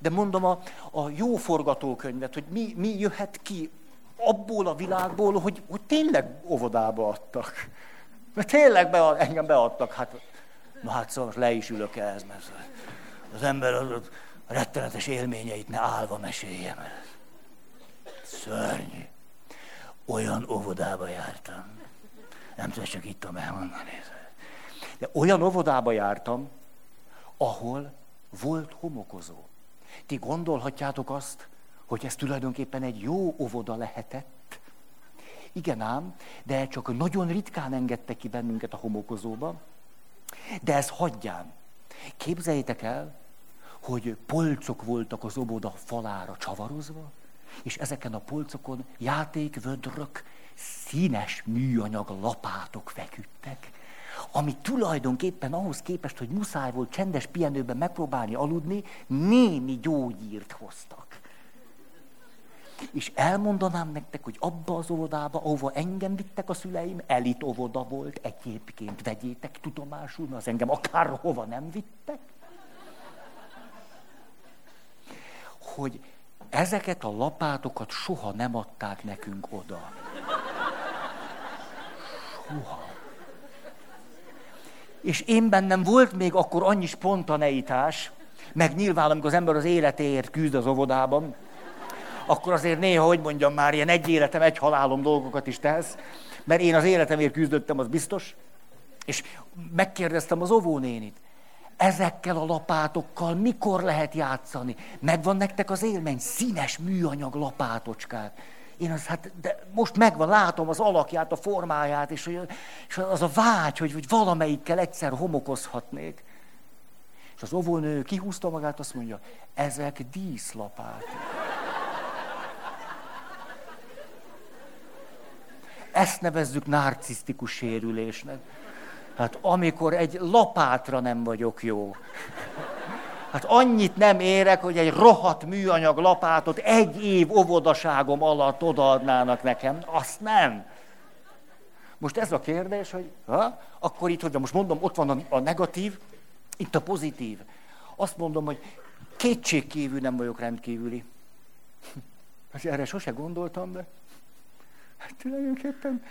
De mondom a, a jó forgatókönyvet, hogy mi, mi jöhet ki abból a világból, hogy, hogy tényleg óvodába adtak. Mert tényleg be, engem beadtak. Hát, na hát szóval le is ülök ehhez, mert az ember az, az rettenetes élményeit ne állva mesélje, mert szörnyű. Olyan óvodába jártam. Nem tudom, csak itt tudom elmondani. De olyan óvodába jártam, ahol volt homokozó. Ti gondolhatjátok azt, hogy ez tulajdonképpen egy jó óvoda lehetett? Igen ám, de csak nagyon ritkán engedtek ki bennünket a homokozóba. De ez hagyján. Képzeljétek el, hogy polcok voltak az óvoda falára csavarozva, és ezeken a polcokon játékvödrök, színes műanyag lapátok feküdtek ami tulajdonképpen ahhoz képest, hogy muszáj volt csendes pihenőben megpróbálni aludni, némi gyógyírt hoztak. És elmondanám nektek, hogy abba az óvodába, ahova engem vittek a szüleim, elit óvoda volt, egyébként vegyétek tudomásul, mert az engem akárhova nem vittek. Hogy ezeket a lapátokat soha nem adták nekünk oda. Soha. És én bennem volt még akkor annyi spontaneitás, meg nyilván, amikor az ember az életéért küzd az óvodában, akkor azért néha, hogy mondjam, már ilyen egy életem, egy halálom dolgokat is tesz, mert én az életemért küzdöttem, az biztos, és megkérdeztem az óvónénit, ezekkel a lapátokkal mikor lehet játszani? Megvan nektek az élmény? Színes műanyag lapátocskák. Én az, hát, de most megvan, látom az alakját, a formáját, és, és az a vágy, hogy, hogy valamelyikkel egyszer homokozhatnék. És az óvónő kihúzta magát, azt mondja, ezek díszlapák. Ezt nevezzük narcisztikus sérülésnek. Hát amikor egy lapátra nem vagyok jó. Hát annyit nem érek, hogy egy rohadt műanyag lapátot egy év óvodaságom alatt odaadnának nekem. Azt nem. Most ez a kérdés, hogy ha? akkor itt, hogy most mondom, ott van a, negatív, itt a pozitív. Azt mondom, hogy kétségkívül nem vagyok rendkívüli. Azt erre sose gondoltam, de hát tulajdonképpen,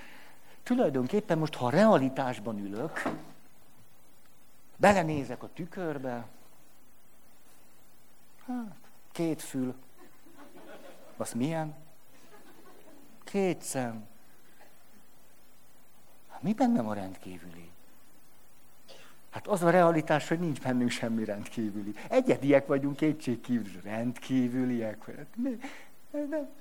tulajdonképpen most, ha realitásban ülök, belenézek a tükörbe, Hát, két fül. Az milyen? Két szem. Hát, mi bennem a rendkívüli? Hát az a realitás, hogy nincs bennünk semmi rendkívüli. Egyediek vagyunk, kétségkívül, rendkívüliek.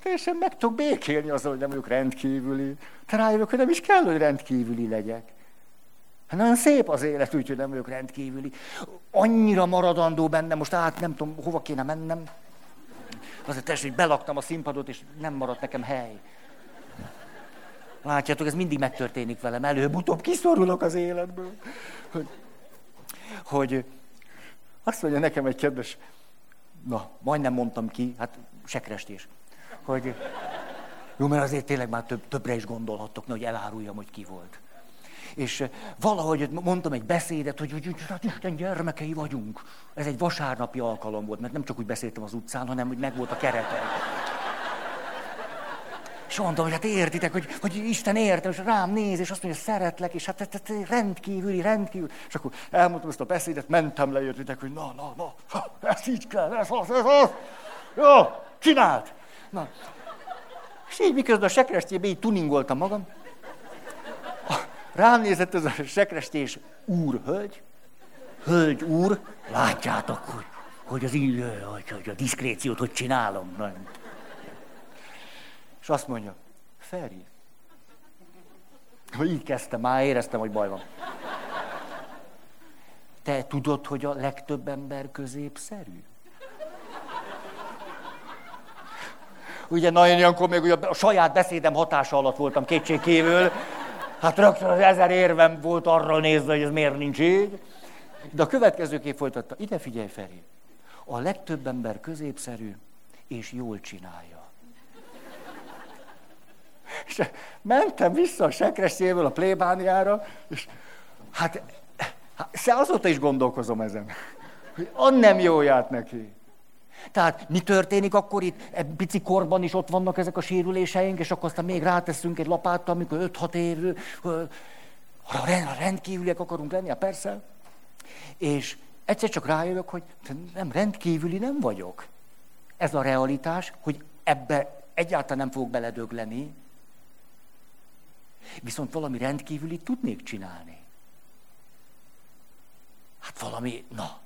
Teljesen meg tudok békélni azzal, hogy nem vagyok rendkívüli. Te rájövök, hogy nem is kell, hogy rendkívüli legyek. Hát nagyon szép az élet, úgyhogy nem vagyok rendkívüli. Annyira maradandó benne, most át nem tudom, hova kéne mennem. Azért tessék, hogy belaktam a színpadot, és nem maradt nekem hely. Látjátok, ez mindig megtörténik velem. Előbb-utóbb kiszorulok az életből. Hogy, hogy azt mondja nekem egy kedves, na, majdnem mondtam ki, hát sekrestés, hogy jó, mert azért tényleg már több, többre is gondolhattok, hogy eláruljam, hogy ki volt. És valahogy mondtam egy beszédet, hogy, hogy, hogy hát Isten gyermekei vagyunk. Ez egy vasárnapi alkalom volt, mert nem csak úgy beszéltem az utcán, hanem hogy meg volt a kerete. És mondtam, hogy hát értitek, hogy, hogy Isten értem, és rám néz, és azt mondja, szeretlek, és hát, hát, hát rendkívüli, rendkívül. És akkor elmondtam ezt a beszédet, mentem le, értitek, hogy na, na, na, ez így kell, ez az, ez az. Jó, csináld! Na. És így miközben a sekrestjébe így tuningoltam magam, rám nézett ez a sekrestés úr, hölgy, úr, látjátok, hogy, hogy az így, hogy, hogy a diszkréciót hogy csinálom. Nem. És azt mondja, Feri. Így kezdtem, már éreztem, hogy baj van. Te tudod, hogy a legtöbb ember középszerű? Ugye nagyon ilyenkor még ugye a saját beszédem hatása alatt voltam kétségkívül. Hát rögtön az ezer érvem volt arra nézve, hogy ez miért nincs így. De a következő kép folytatta. Ide figyelj, Feri. A legtöbb ember középszerű és jól csinálja. És mentem vissza a sekrestjéből a plébániára, és hát, hát azóta is gondolkozom ezen, hogy an nem jó járt neki. Tehát mi történik akkor itt, e pici korban is ott vannak ezek a sérüléseink, és akkor aztán még ráteszünk egy lapáttal, amikor 5-6 év, ha rendkívüliek akarunk lenni, persze. És egyszer csak rájövök, hogy nem rendkívüli nem vagyok. Ez a realitás, hogy ebbe egyáltalán nem fogok beledögleni, Viszont valami rendkívüli tudnék csinálni. Hát valami, na,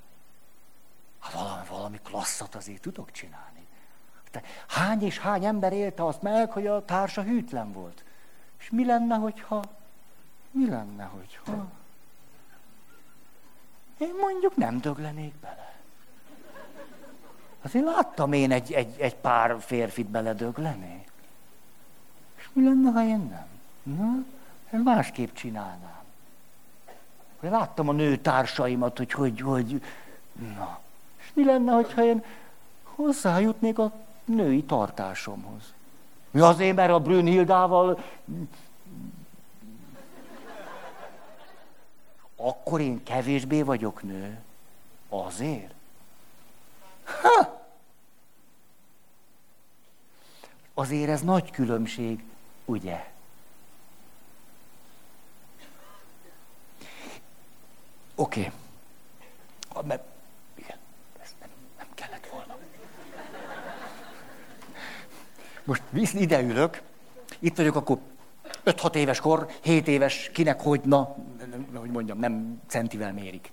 hát valami, valami klasszat azért tudok csinálni. De hány és hány ember élte azt meg, hogy a társa hűtlen volt. És mi lenne, hogyha, mi lenne, hogyha... Én mondjuk nem döglenék bele. Azért láttam én egy, egy, egy pár férfit beledögleni. És mi lenne, ha én nem? Na, én másképp csinálnám. Láttam a nő társaimat, hogy hogy, hogy, na. Mi lenne, hogyha én hozzájutnék a női tartásomhoz? Mi azért, mert a Brünnhildával akkor én kevésbé vagyok nő. Azért? Ha! Azért ez nagy különbség, ugye? Oké. Okay. Mert igen, ez nem, nem kellett volna. Most visz ide ülök, itt vagyok akkor 5-6 éves kor, 7 éves, kinek hogy, na, hogy mondjam, nem centivel mérik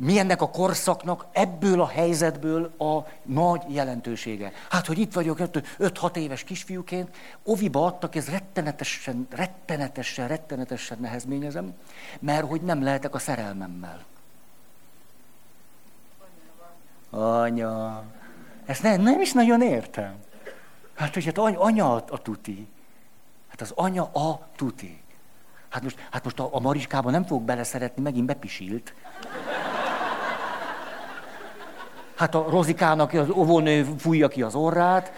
mi ennek a korszaknak ebből a helyzetből a nagy jelentősége. Hát, hogy itt vagyok 5-6 éves kisfiúként, oviba adtak, ez rettenetesen, rettenetesen, rettenetesen nehezményezem, mert hogy nem lehetek a szerelmemmel. Anya. Ezt nem, nem is nagyon értem. Hát, hogy hát anya a, a tuti. Hát az anya a tuti. Hát most, hát most a, a Mariskában nem fog beleszeretni, megint bepisilt. Hát a Rozikának az óvónő fújja ki az orrát,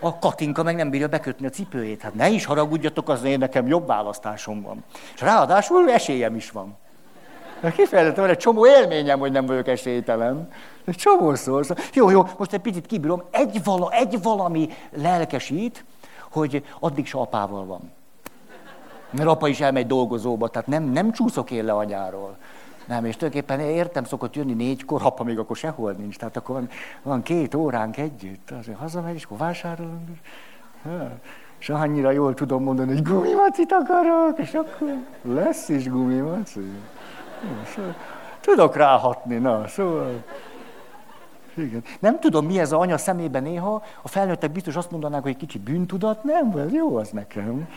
a Katinka meg nem bírja bekötni a cipőjét. Hát ne is haragudjatok, az én nekem jobb választásom van. És ráadásul esélyem is van. Kifejezetten van egy csomó élményem, hogy nem vagyok esélytelen. Egy csomószor. Jó, jó, most egy picit kibírom. Egy, vala, egy valami lelkesít, hogy addig se apával van. Mert apa is elmegy dolgozóba, tehát nem, nem csúszok én le anyáról. Nem, és tulajdonképpen értem, szokott jönni négykor, apa még akkor sehol nincs. Tehát akkor van, van két óránk együtt. Azért hazamegy, és akkor vásárolunk. És annyira jól tudom mondani, hogy gumimacit akarok, és akkor lesz is gumimaci. Tudok ráhatni, na, szóval... Igen. Nem tudom, mi ez a anya szemében néha, a felnőttek biztos azt mondanák, hogy kicsi bűntudat, nem, ez jó az nekem.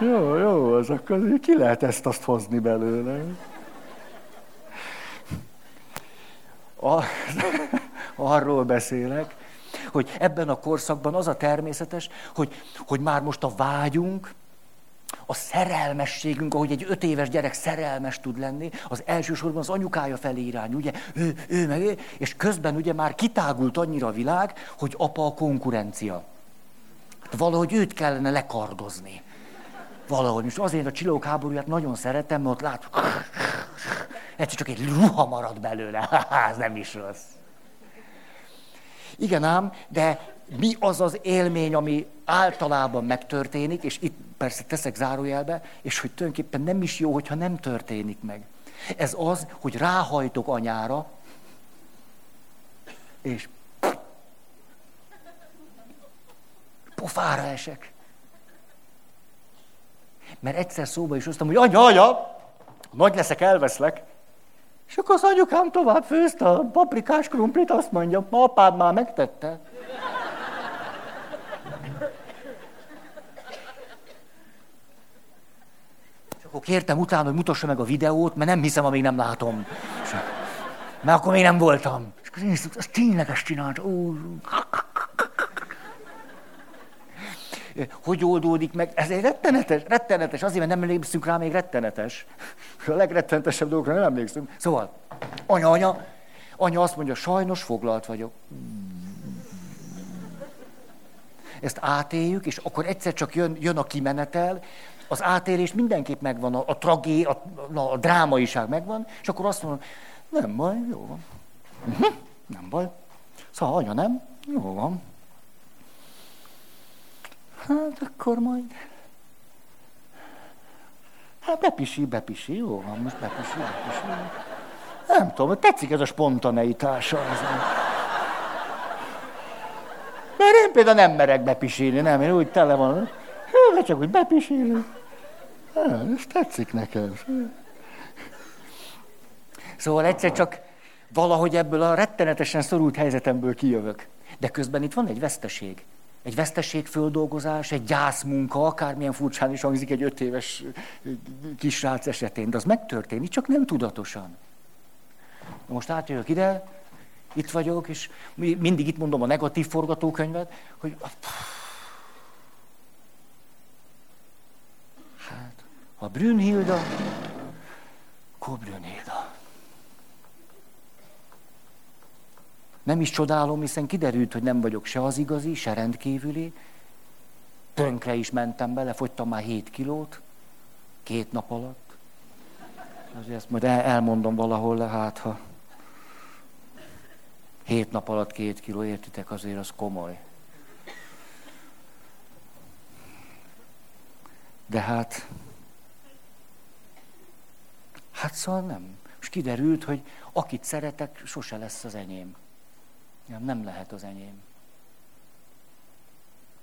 Jó, jó, az akkor ki lehet ezt azt hozni belőle. A, [LAUGHS] arról beszélek, hogy ebben a korszakban az a természetes, hogy, hogy már most a vágyunk, a szerelmességünk, ahogy egy öt éves gyerek szerelmes tud lenni, az elsősorban az anyukája felé irány, ugye, ő, ő meg, ő, és közben ugye már kitágult annyira a világ, hogy apa a konkurencia. Hát valahogy őt kellene lekardozni. Valahogy. Most azért a csillók háborúját nagyon szeretem, mert ott látom, egyszer csak egy ruha marad belőle. [LAUGHS] Ez nem is rossz. Igen ám, de mi az az élmény, ami általában megtörténik, és itt persze teszek zárójelbe, és hogy tulajdonképpen nem is jó, hogyha nem történik meg. Ez az, hogy ráhajtok anyára, és pofára esek. Mert egyszer szóba is hoztam, hogy anya, anya, nagy leszek, elveszlek. És akkor az anyukám tovább főzte a paprikás krumplit, azt mondja, ma apád már megtette. Akkor kértem utána, hogy mutassa meg a videót, mert nem hiszem, amíg nem látom. Mert akkor még nem voltam. És akkor én azt tényleg ezt csinált. Ó. Hogy oldódik meg? Ez egy rettenetes, rettenetes, azért, mert nem emlékszünk rá, még rettenetes. A legrettenetesebb dolgokra nem emlékszünk. Szóval, anya, anya, anya azt mondja, sajnos foglalt vagyok. Ezt átéljük, és akkor egyszer csak jön, jön a kimenetel, az átérés mindenképp megvan, a, a tragé, a, a, a drámaiság megvan, és akkor azt mondom, nem baj, jó van. Uh-huh, nem baj. Szóval anya nem, jó van. Hát akkor majd... Hát bepisi, bepisi, jó van, most bepisi, bepisi. Nem tudom, tetszik ez a spontaneitása. Ez. Mert én például nem merek bepisíni, nem, én úgy tele van. Hát csak úgy bepisíni. Hát, ez tetszik nekem. Szóval egyszer csak valahogy ebből a rettenetesen szorult helyzetemből kijövök. De közben itt van egy veszteség. Egy veszteségföldolgozás, egy gyászmunka, akármilyen furcsán is hangzik egy öt éves kisrác esetén, de az megtörténik, csak nem tudatosan. Most átjövök ide, itt vagyok, és mindig itt mondom a negatív forgatókönyvet, hogy hát, ha Brünnhilda, akkor Brünnhilda. Nem is csodálom, hiszen kiderült, hogy nem vagyok se az igazi, se rendkívüli. Tönkre is mentem bele, fogytam már 7 kilót, két nap alatt. Azért ezt majd elmondom valahol, hát ha hét nap alatt két kiló, értitek, azért az komoly. De hát, hát szóval nem. És kiderült, hogy akit szeretek, sose lesz az enyém. Nem, nem lehet az enyém.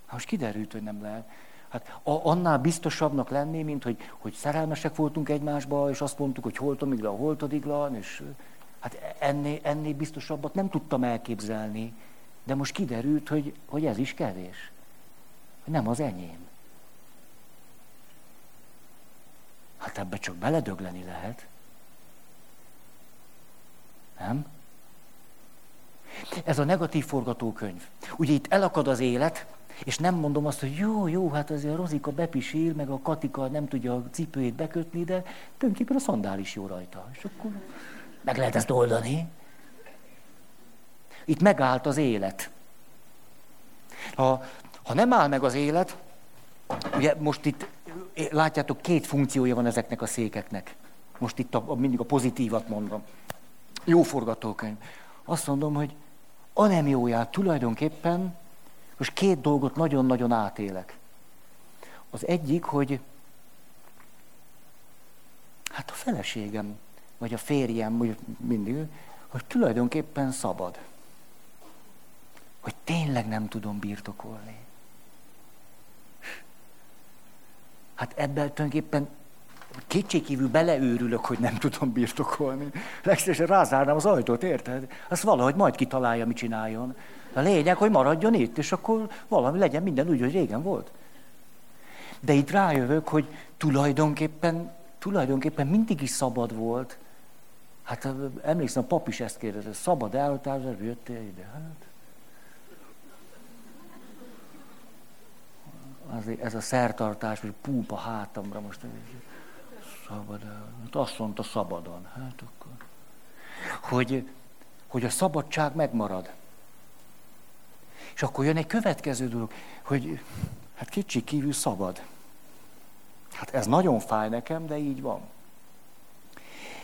Hát most kiderült, hogy nem lehet. Hát a, annál biztosabbnak lenni, mint hogy, hogy szerelmesek voltunk egymásba, és azt mondtuk, hogy holtomigla, holtodiglan, és hát ennél, ennél biztosabbat nem tudtam elképzelni. De most kiderült, hogy, hogy ez is kevés. Hogy nem az enyém. Hát ebbe csak beledögleni lehet. Nem? Ez a negatív forgatókönyv. Ugye itt elakad az élet, és nem mondom azt, hogy jó, jó, hát azért a Rozika bepisír, meg a Katika nem tudja a cipőjét bekötni, de tulajdonképpen a szandál is jó rajta. És akkor meg lehet ezt oldani. Itt megállt az élet. Ha, ha nem áll meg az élet, ugye most itt látjátok, két funkciója van ezeknek a székeknek. Most itt a, mindig a pozitívat mondom. Jó forgatókönyv. Azt mondom, hogy a nem jóját tulajdonképpen most két dolgot nagyon-nagyon átélek. Az egyik, hogy hát a feleségem, vagy a férjem, vagy mindig, hogy tulajdonképpen szabad. Hogy tényleg nem tudom birtokolni. Hát ebben tulajdonképpen kétségkívül beleőrülök, hogy nem tudom birtokolni. Legszívesen rázárnám az ajtót, érted? Azt valahogy majd kitalálja, mit csináljon. A lényeg, hogy maradjon itt, és akkor valami legyen minden úgy, hogy régen volt. De itt rájövök, hogy tulajdonképpen, tulajdonképpen mindig is szabad volt. Hát emlékszem, a pap is ezt kérdezte, szabad elhatározás, jöttél ide? Hát. Azért ez a szertartás, hogy púpa hátamra most szabad hát azt mondta szabadon. Hát akkor. Hogy, hogy a szabadság megmarad. És akkor jön egy következő dolog, hogy hát kicsi kívül szabad. Hát ez nagyon fáj nekem, de így van.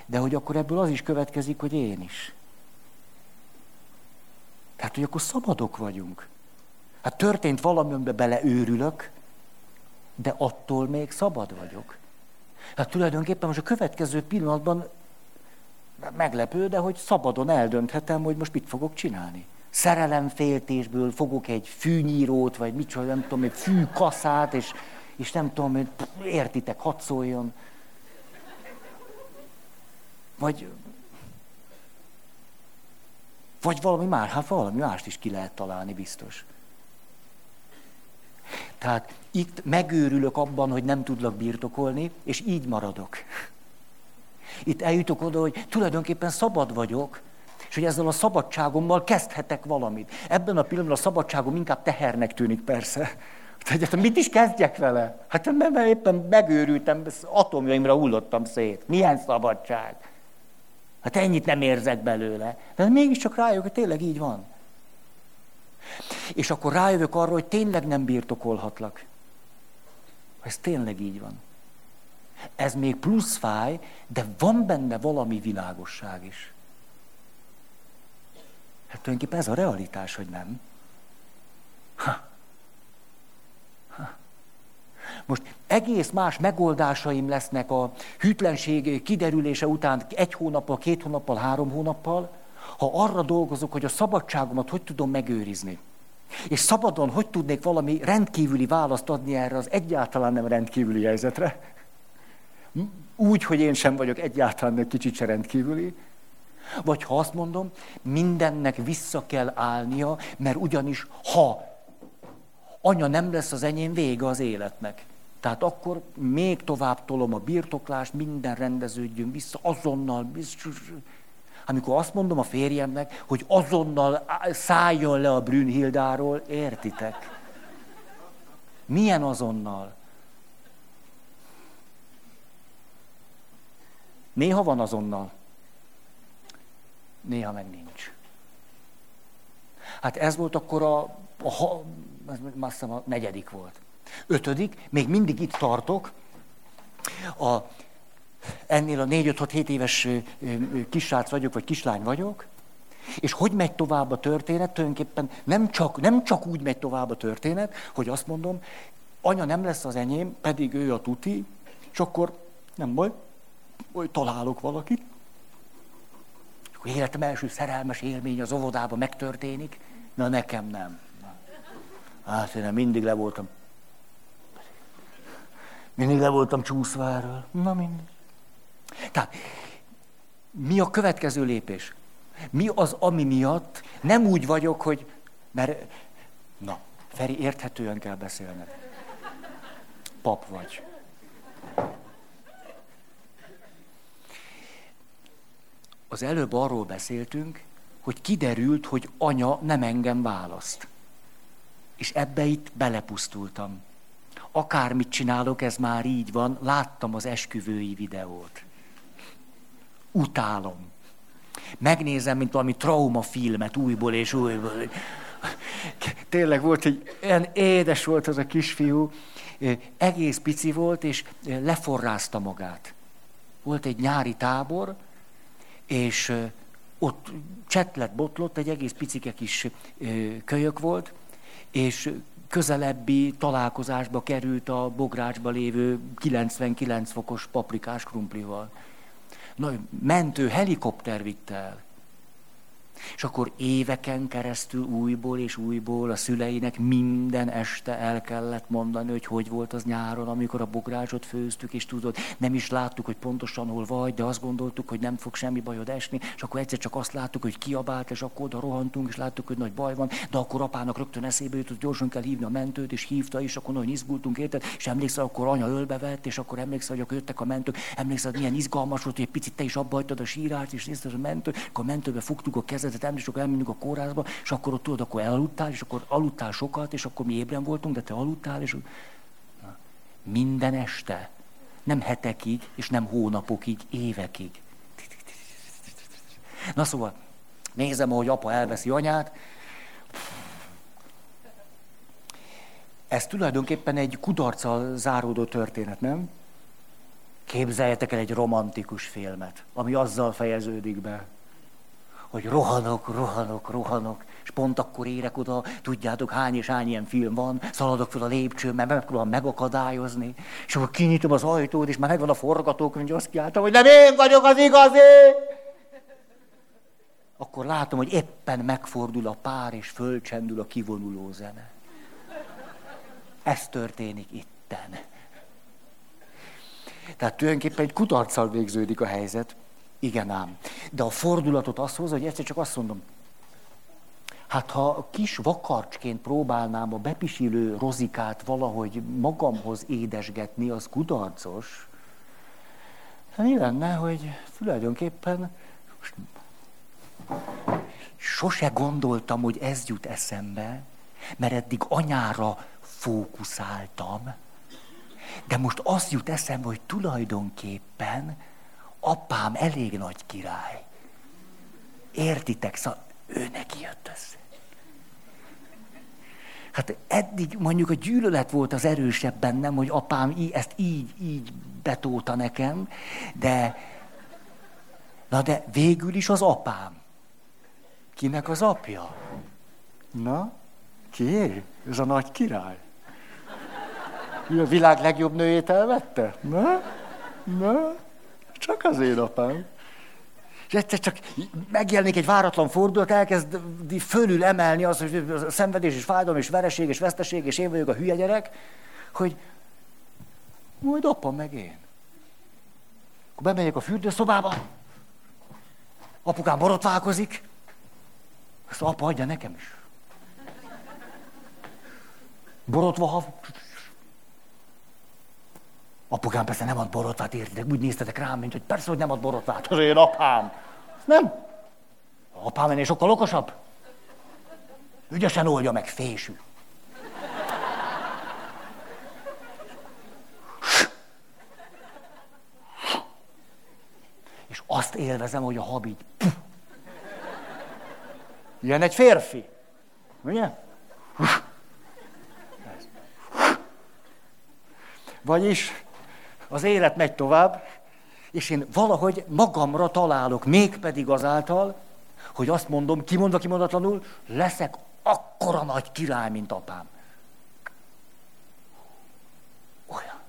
De hogy akkor ebből az is következik, hogy én is. Tehát, hogy akkor szabadok vagyunk. Hát történt valami, amiben beleőrülök, de attól még szabad vagyok. Hát tulajdonképpen most a következő pillanatban meglepő, de hogy szabadon eldönthetem, hogy most mit fogok csinálni. Szerelemféltésből fogok egy fűnyírót, vagy mit nem tudom, egy fűkaszát, és, és nem tudom, hogy értitek, hadd szóljon. Vagy, vagy valami más, hát valami mást is ki lehet találni biztos. Tehát itt megőrülök abban, hogy nem tudlak birtokolni, és így maradok. Itt eljutok oda, hogy tulajdonképpen szabad vagyok, és hogy ezzel a szabadságommal kezdhetek valamit. Ebben a pillanatban a szabadságom inkább tehernek tűnik persze. Tehát mit is kezdjek vele? Hát mert éppen megőrültem, atomjaimra hullottam szét. Milyen szabadság? Hát ennyit nem érzek belőle. De mégiscsak rájövök, hogy tényleg így van. És akkor rájövök arra, hogy tényleg nem birtokolhatlak. Ez tényleg így van. Ez még plusz fáj, de van benne valami világosság is. Hát tulajdonképpen ez a realitás, hogy nem. Ha. Most egész más megoldásaim lesznek a hűtlenség kiderülése után egy hónappal, két hónappal, három hónappal, ha arra dolgozok, hogy a szabadságomat hogy tudom megőrizni. És szabadon hogy tudnék valami rendkívüli választ adni erre az egyáltalán nem rendkívüli helyzetre. Úgy, hogy én sem vagyok egyáltalán egy kicsit se rendkívüli. Vagy ha azt mondom, mindennek vissza kell állnia, mert ugyanis ha anya nem lesz az enyém, vége az életnek. Tehát akkor még tovább tolom a birtoklást, minden rendeződjön vissza, azonnal, biztos, amikor azt mondom a férjemnek, hogy azonnal szálljon le a Brünnhildáról, értitek? Milyen azonnal? Néha van azonnal, néha meg nincs. Hát ez volt akkor a, a, ez a negyedik volt. Ötödik, még mindig itt tartok, a ennél a 4-5-6-7 éves kisrác vagyok, vagy kislány vagyok, és hogy megy tovább a történet? Tulajdonképpen nem csak, nem csak úgy megy tovább a történet, hogy azt mondom, anya nem lesz az enyém, pedig ő a tuti, és akkor nem baj, hogy találok valakit. És akkor életem első szerelmes élmény az óvodában megtörténik, na nekem nem. Hát én mindig le voltam. Mindig le voltam csúszva erről. Na mindig. Tehát mi a következő lépés? Mi az, ami miatt nem úgy vagyok, hogy, mert, na, Feri, érthetően kell beszélned. Pap vagy. Az előbb arról beszéltünk, hogy kiderült, hogy anya nem engem választ. És ebbe itt belepusztultam. Akármit csinálok, ez már így van, láttam az esküvői videót utálom. Megnézem, mint valami traumafilmet újból és újból. Tényleg volt egy, olyan édes volt az a kisfiú, egész pici volt, és leforrázta magát. Volt egy nyári tábor, és ott csetlet botlott, egy egész picike kis kölyök volt, és közelebbi találkozásba került a bográcsba lévő 99 fokos paprikás krumplival nagy mentő helikopter vitte el. És akkor éveken keresztül újból és újból a szüleinek minden este el kellett mondani, hogy hogy volt az nyáron, amikor a bográcsot főztük, és tudod, nem is láttuk, hogy pontosan hol vagy, de azt gondoltuk, hogy nem fog semmi bajod esni, és akkor egyszer csak azt láttuk, hogy kiabált, és akkor oda rohantunk, és láttuk, hogy nagy baj van, de akkor apának rögtön eszébe jutott, gyorsan kell hívni a mentőt, és hívta is, akkor nagyon izgultunk, érted? És emlékszel, akkor anya ölbe vett, és akkor emlékszel, hogy akkor jöttek a mentők, emlékszel, milyen izgalmas volt, hogy egy picit te is abba a sírást, és nézted a mentő, akkor a mentőbe fogtuk a kezed emlékszem, akkor elmegyünk a kórházba, és akkor ott tudod, akkor elaludtál, és akkor aludtál sokat, és akkor mi ébren voltunk, de te aludtál, és Na, minden este, nem hetekig, és nem hónapokig, évekig. Na szóval, nézem, ahogy apa elveszi anyát. Ez tulajdonképpen egy kudarccal záródó történet, nem? Képzeljetek el egy romantikus filmet, ami azzal fejeződik be, hogy rohanok, rohanok, rohanok, és pont akkor érek oda, tudjátok hány és hány ilyen film van, szaladok fel a lépcsőn, mert megpróbálom megakadályozni, és akkor kinyitom az ajtót, és már megvan a forgatókönyv, azt kiálltam, hogy nem én vagyok az igazi! Akkor látom, hogy éppen megfordul a pár, és fölcsendül a kivonuló zene. Ez történik itten. Tehát tulajdonképpen egy kutarccal végződik a helyzet. Igen ám. De a fordulatot az hozza, hogy egyszer csak azt mondom, hát ha kis vakarcsként próbálnám a bepisilő rozikát valahogy magamhoz édesgetni, az kudarcos. Hát mi lenne, hogy tulajdonképpen sose gondoltam, hogy ez jut eszembe, mert eddig anyára fókuszáltam, de most azt jut eszembe, hogy tulajdonképpen apám elég nagy király. Értitek? Szóval ő neki jött össze. Hát eddig mondjuk a gyűlölet volt az erősebb bennem, hogy apám ezt így, így betóta nekem, de, na de végül is az apám. Kinek az apja? Na, ki? Ez a nagy király. Ő a világ legjobb nőjét elvette? Na? Na? Csak az én apám. És egyszer csak megjelenik egy váratlan fordulat, elkezd fölül emelni az, hogy a szenvedés és fájdalom és vereség és veszteség, és én vagyok a hülye gyerek, hogy majd apa meg én. Akkor bemegyek a fürdőszobába, apukám borotválkozik, azt apa adja nekem is. Borotva, Apukám persze nem ad borotvát, értitek? Úgy néztetek rám, mint hogy persze, hogy nem ad borotvát. Az én apám. Nem. Apám ennél sokkal okosabb. Ügyesen oldja meg, fésű. És azt élvezem, hogy a hab így... Ilyen egy férfi. Ugye? Vagyis az élet megy tovább, és én valahogy magamra találok, mégpedig azáltal, hogy azt mondom, kimondva kimondatlanul, leszek akkora nagy király, mint apám. Olyan.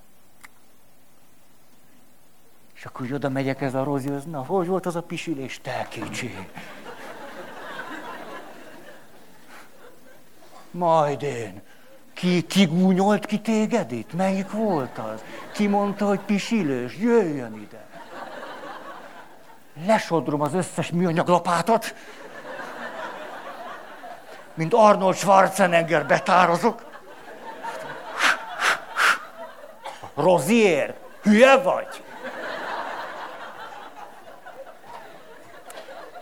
És akkor oda megyek ez a Rozihoz, na, hogy volt az a pisilés? Te kicsi. Majd én. Ki, ki gúnyolt ki téged itt? Melyik volt az? Ki mondta, hogy pisilős? Jöjjön ide. Lesodrom az összes műanyag lapátot, mint Arnold Schwarzenegger betározok. Rozier, hülye vagy?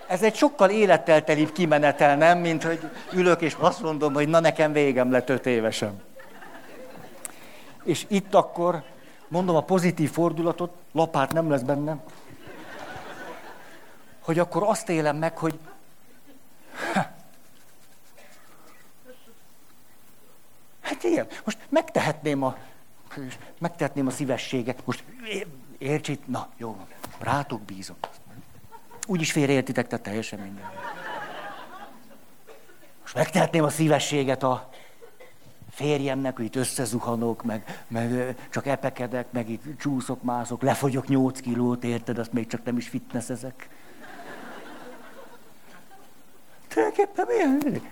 Ez egy sokkal élettel telibb kimenetel, nem? Mint hogy ülök és azt mondom, hogy na nekem végem lett öt évesen. És itt akkor mondom a pozitív fordulatot, lapát nem lesz benne, hogy akkor azt élem meg, hogy Hát igen, most megtehetném a, megtehetném a szívességet. Most értsit, na jó, rátok bízom. Úgyis félreértitek, tehát teljesen minden. Most megtehetném a szívességet a férjemnek, hogy itt összezuhanok, meg, meg csak epekedek, meg itt csúszok, mászok, lefogyok 8 kilót, érted, azt még csak nem is fitness ezek. Tulajdonképpen milyen?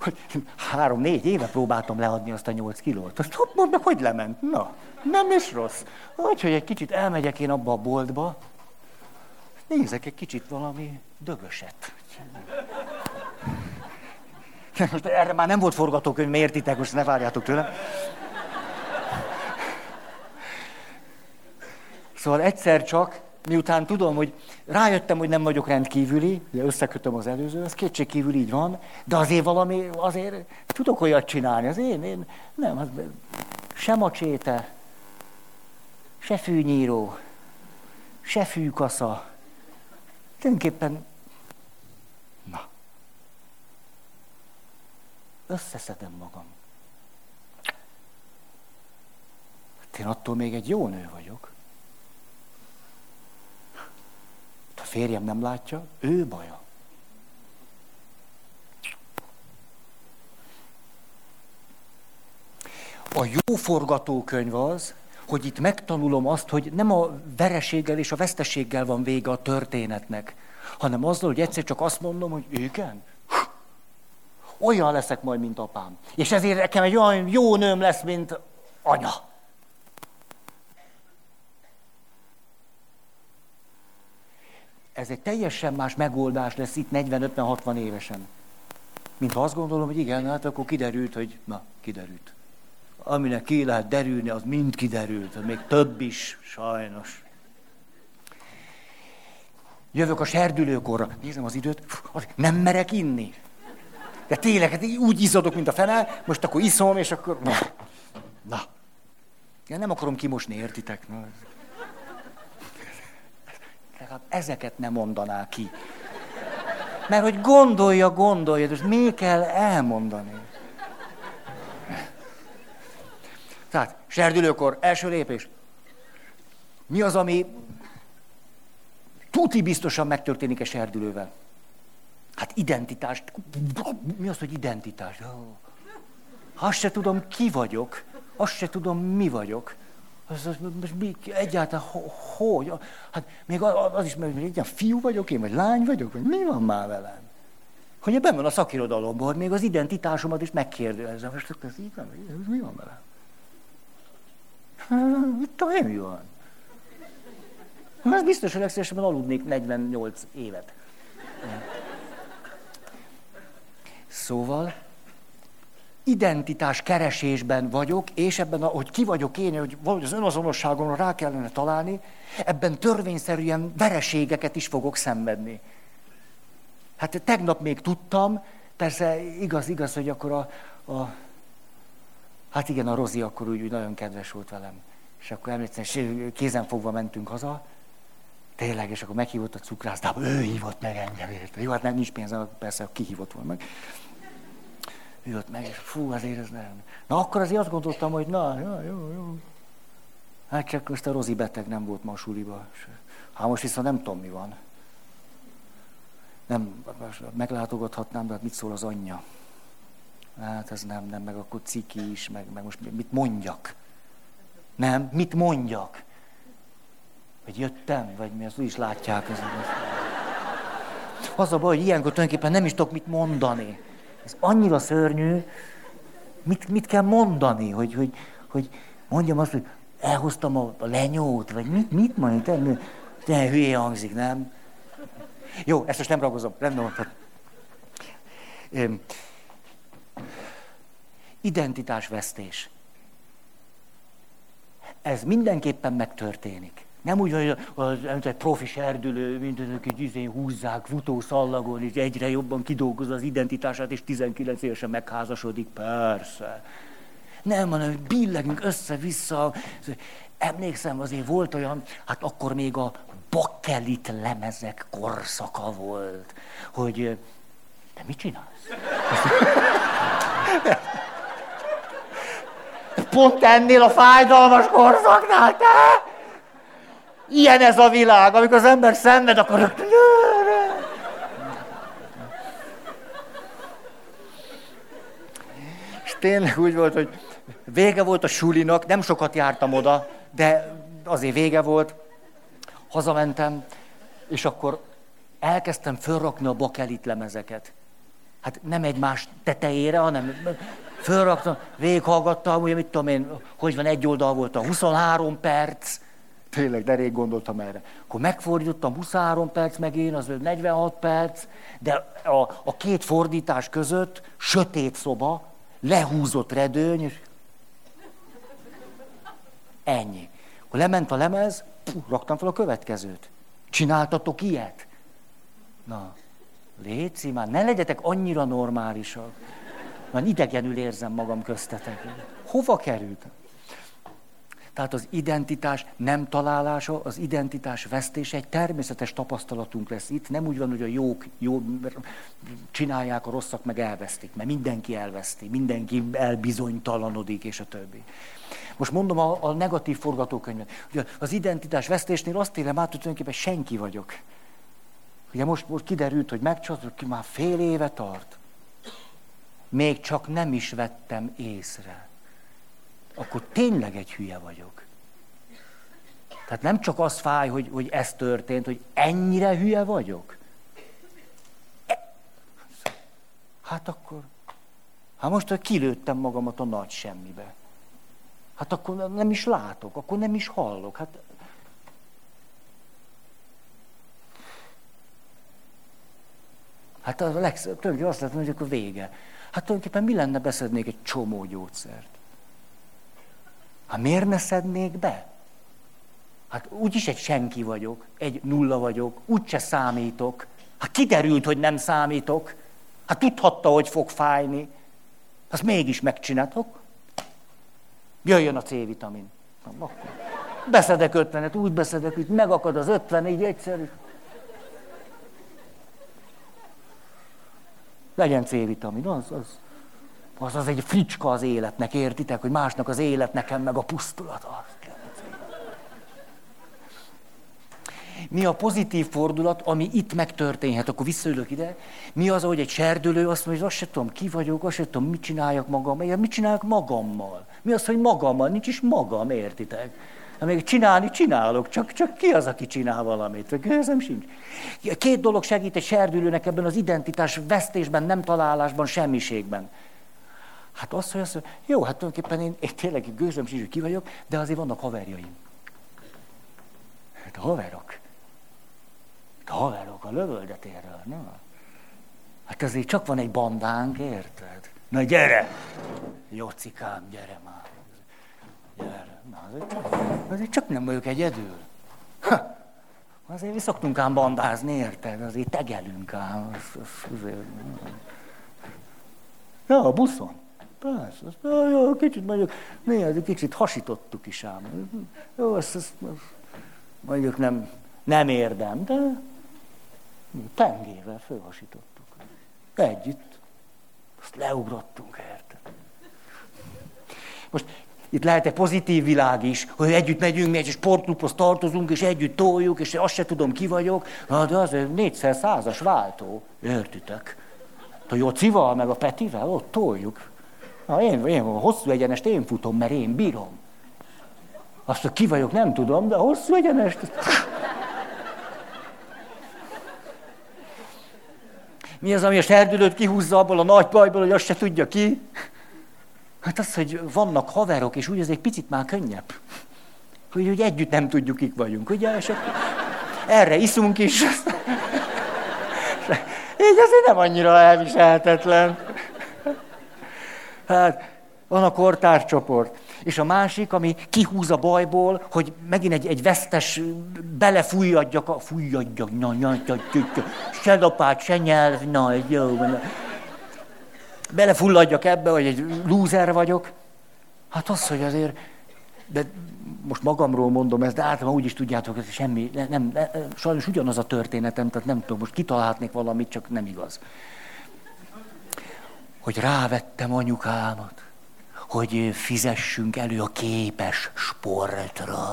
hogy három-négy éve próbáltam leadni azt a nyolc kilót. Azt hopp, mondd meg, hogy lement. Na, nem is rossz. Úgyhogy egy kicsit elmegyek én abba a boltba, nézek egy kicsit valami dögöset. Most erre már nem volt forgatókönyv, értitek, most ne várjátok tőlem. Szóval egyszer csak, miután tudom, hogy rájöttem, hogy nem vagyok rendkívüli, ugye összekötöm az előző, ez kétségkívül így van, de azért valami, azért tudok olyat csinálni, az én, én nem, az, se macséte, se fűnyíró, se fűkasza, Tulajdonképpen, na, összeszedem magam. Hát én attól még egy jó nő vagyok. Hát, A férjem nem látja, ő baja. A jó forgatókönyv az, hogy itt megtanulom azt, hogy nem a vereséggel és a veszteséggel van vége a történetnek, hanem azzal, hogy egyszer csak azt mondom, hogy igen, olyan leszek majd, mint apám. És ezért nekem egy olyan jó nőm lesz, mint anya. Ez egy teljesen más megoldás lesz itt 40-50-60 évesen. Mint ha azt gondolom, hogy igen, hát akkor kiderült, hogy na, kiderült. Aminek ki lehet derülni, az mind kiderült, még több is, sajnos. Jövök a serdülőkorra, nézem az időt, nem merek inni. De tényleg, hát úgy izzadok, mint a fene, most akkor iszom, és akkor... Na, na. Én nem akarom kimosni, értitek? Na. Legalább ezeket nem mondaná ki. Mert hogy gondolja, gondolja, és mi kell elmondani? Tehát, serdülőkor, első lépés. Mi az, ami tuti biztosan megtörténik a serdülővel? Hát identitást. Mi az, hogy identitás? Azt se tudom, ki vagyok. Azt se tudom, mi vagyok. Az, az, most mi, egyáltalán hogy? Hát még az is, hogy egy fiú vagyok én, vagy lány vagyok, vagy mi van már velem? Hogy ebben van a szakirodalomban, hogy még az identitásomat is megkérdezem. Most ez így van, mi van velem? Mit tudom mi van? Hát biztos, hogy legszívesebben aludnék 48 évet. Szóval identitás keresésben vagyok, és ebben, a, hogy ki vagyok én, hogy valahogy az önazonosságomra rá kellene találni, ebben törvényszerűen vereségeket is fogok szenvedni. Hát tegnap még tudtam, persze igaz, igaz, hogy akkor a, a hát igen, a Rozi akkor úgy, úgy nagyon kedves volt velem. És akkor emlékszem, és kézen fogva mentünk haza, tényleg, és akkor meghívott a cukrászdába, ő hívott meg engem, érte. Jó, hát nem nincs pénzem, persze ki hívott volna meg jött meg, és fú, azért ez nem. Na akkor azért azt gondoltam, hogy na, jó, jó, jó. Hát csak most a Rozi beteg nem volt ma a suliba. Hát most viszont nem tudom, mi van. Nem, meglátogathatnám, de hát mit szól az anyja? Hát ez nem, nem, meg akkor ciki is, meg, meg most mit mondjak? Nem, mit mondjak? Hogy jöttem, vagy mi, azt úgy is látják. Az, az a baj, hogy ilyenkor tulajdonképpen nem is tudok mit mondani. Ez annyira szörnyű, mit, mit kell mondani, hogy, hogy, hogy mondjam azt, hogy elhoztam a, a lenyót, vagy mit, mit mondani, te, te hülye hangzik, nem? Jó, ezt most nem ragozom, rendben van. Identitásvesztés. Ez mindenképpen megtörténik. Nem úgy, hogy az, az egy profi serdülő, mint így izén húzzák futószallagon, és egyre jobban kidolgoz az identitását, és 19 évesen megházasodik, persze. Nem, hanem billegünk össze-vissza. Emlékszem, azért volt olyan, hát akkor még a bakkelit lemezek korszaka volt, hogy te mit csinálsz? Pont ennél a fájdalmas korszaknál, te? Ilyen ez a világ, amikor az ember szenved, akkor... És tényleg úgy volt, hogy vége volt a sulinak, nem sokat jártam oda, de azért vége volt. Hazamentem, és akkor elkezdtem fölrakni a bakelit lemezeket. Hát nem egymás tetejére, hanem fölraktam, végighallgattam, ugye mit tudom én, hogy van, egy oldal volt a 23 perc, Tényleg, de rég gondoltam erre. Akkor megfordítottam 23 perc, meg én, az 46 perc, de a, a két fordítás között sötét szoba, lehúzott redőny, és ennyi. Akkor lement a lemez, pú, raktam fel a következőt. Csináltatok ilyet? Na, léci már, ne legyetek annyira normálisak. Már idegenül érzem magam köztetek. Hova kerültem? Tehát az identitás nem találása, az identitás vesztése egy természetes tapasztalatunk lesz itt. Nem úgy van, hogy a jók jó, csinálják, a rosszak meg elvesztik, mert mindenki elveszti, mindenki elbizonytalanodik, és a többi. Most mondom a, a negatív forgatókönyvet. Ugye az identitás vesztésnél azt élem át, hogy tulajdonképpen senki vagyok. Ugye most, most kiderült, hogy megcsatlakozott, ki már fél éve tart. Még csak nem is vettem észre. Akkor tényleg egy hülye vagyok. Tehát nem csak az fáj, hogy, hogy ez történt, hogy ennyire hülye vagyok. Hát akkor, hát most hogy kilőttem magamat a nagy semmibe. Hát akkor nem is látok, akkor nem is hallok. Hát Hát a legszebb, tulajdonképpen azt lehet hogy akkor vége. Hát tulajdonképpen mi lenne, beszednék egy csomó gyógyszert? Hát miért ne szednék be? Hát úgyis egy senki vagyok, egy nulla vagyok, úgyse számítok. Hát kiderült, hogy nem számítok. Hát tudhatta, hogy fog fájni. Azt mégis megcsináltok. Jöjjön a C-vitamin. Beszedek ötvenet, úgy beszedek, hogy megakad az ötven, így egyszerű. Legyen C-vitamin, az, az, az, az egy fricska az életnek, értitek, hogy másnak az élet, nekem meg a pusztulat. Az. Mi a pozitív fordulat, ami itt megtörténhet? Akkor visszaülök ide. Mi az, hogy egy serdülő azt mondja, hogy azt se tudom, ki vagyok, azt se tudom, mit csináljak magam. Mit csináljak magammal? Mi az, hogy magammal? Nincs is magam, értitek? Hát még csinálni csinálok, csak, csak ki az, aki csinál valamit? Közöm sincs. Két dolog segít egy serdülőnek ebben az identitás vesztésben, nem találásban, semmiségben. Hát az, hogy azt mondja, jó, hát tulajdonképpen én, én tényleg gőzöm sincs, hogy ki vagyok, de azért vannak haverjaim. Hát haverok. A haverok a lövöldetérről, na. Hát azért csak van egy bandánk, érted? Na gyere! Jocikám, gyere már. Gyere. Na, azért, azért csak nem vagyok egyedül. Ha, azért mi szoktunk ám bandázni, érted? Azért tegelünk ám. Az, az, azért. Ja, a buszon. Persze, azt, jó, jó, kicsit mondjuk, néha kicsit hasítottuk is ám. Jó, azt, azt, azt mondjuk nem, nem érdem, de Tengével fölhasítottuk. Együtt. Azt leugrottunk érte. Most itt lehet egy pozitív világ is, hogy együtt megyünk, mi egy sportklubhoz tartozunk, és együtt toljuk, és azt se tudom, ki vagyok. Na, de az négyszer százas váltó. Értitek? A Jocival, meg a Petivel, ott toljuk. Na, én, én a hosszú egyenest én futom, mert én bírom. Azt, hogy ki vagyok, nem tudom, de hosszú egyenest... Mi az, ami a serdülőt kihúzza abból a nagy bajból, hogy azt se tudja ki? Hát az, hogy vannak haverok, és úgy ez egy picit már könnyebb. Hogy, hogy együtt nem tudjuk, kik vagyunk, ugye? És erre iszunk is. Így azért nem annyira elviselhetetlen. Hát, van a kortárcsoport. És a másik, ami kihúz a bajból, hogy megint egy, egy vesztes belefújjadjak, fújjadjak, na, na, na, na, se lapát, se nyelv, na, jó, na. Belefulladjak ebbe, hogy egy lúzer vagyok. Hát az, hogy azért, de most magamról mondom ezt, de általában úgy is tudjátok, hogy semmi, nem, nem, sajnos ugyanaz a történetem, tehát nem tudom, most kitalálhatnék valamit, csak nem igaz. Hogy rávettem anyukámat hogy fizessünk elő a képes sportra.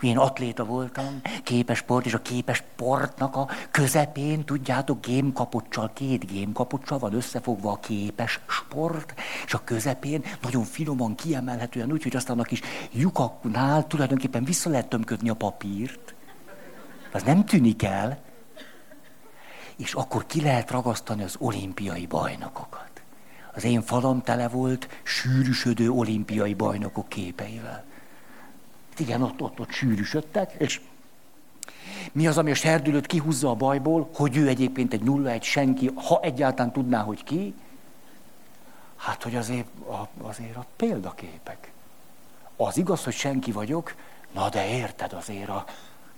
Én atléta voltam, képes sport, és a képes sportnak a közepén, tudjátok, gémkapocsal, két gémkapocsal van összefogva a képes sport, és a közepén nagyon finoman, kiemelhetően úgy, hogy aztán a kis lyukaknál tulajdonképpen vissza lehet tömködni a papírt. Az nem tűnik el. És akkor ki lehet ragasztani az olimpiai bajnokokat. Az én falam tele volt sűrűsödő olimpiai bajnokok képeivel. Igen, ott, ott, ott sűrűsödtek, és mi az, ami a serdülőt kihúzza a bajból, hogy ő egyébként egy nulla, egy senki, ha egyáltalán tudná, hogy ki? Hát, hogy azért a, azért a példaképek. Az igaz, hogy senki vagyok, na de érted azért a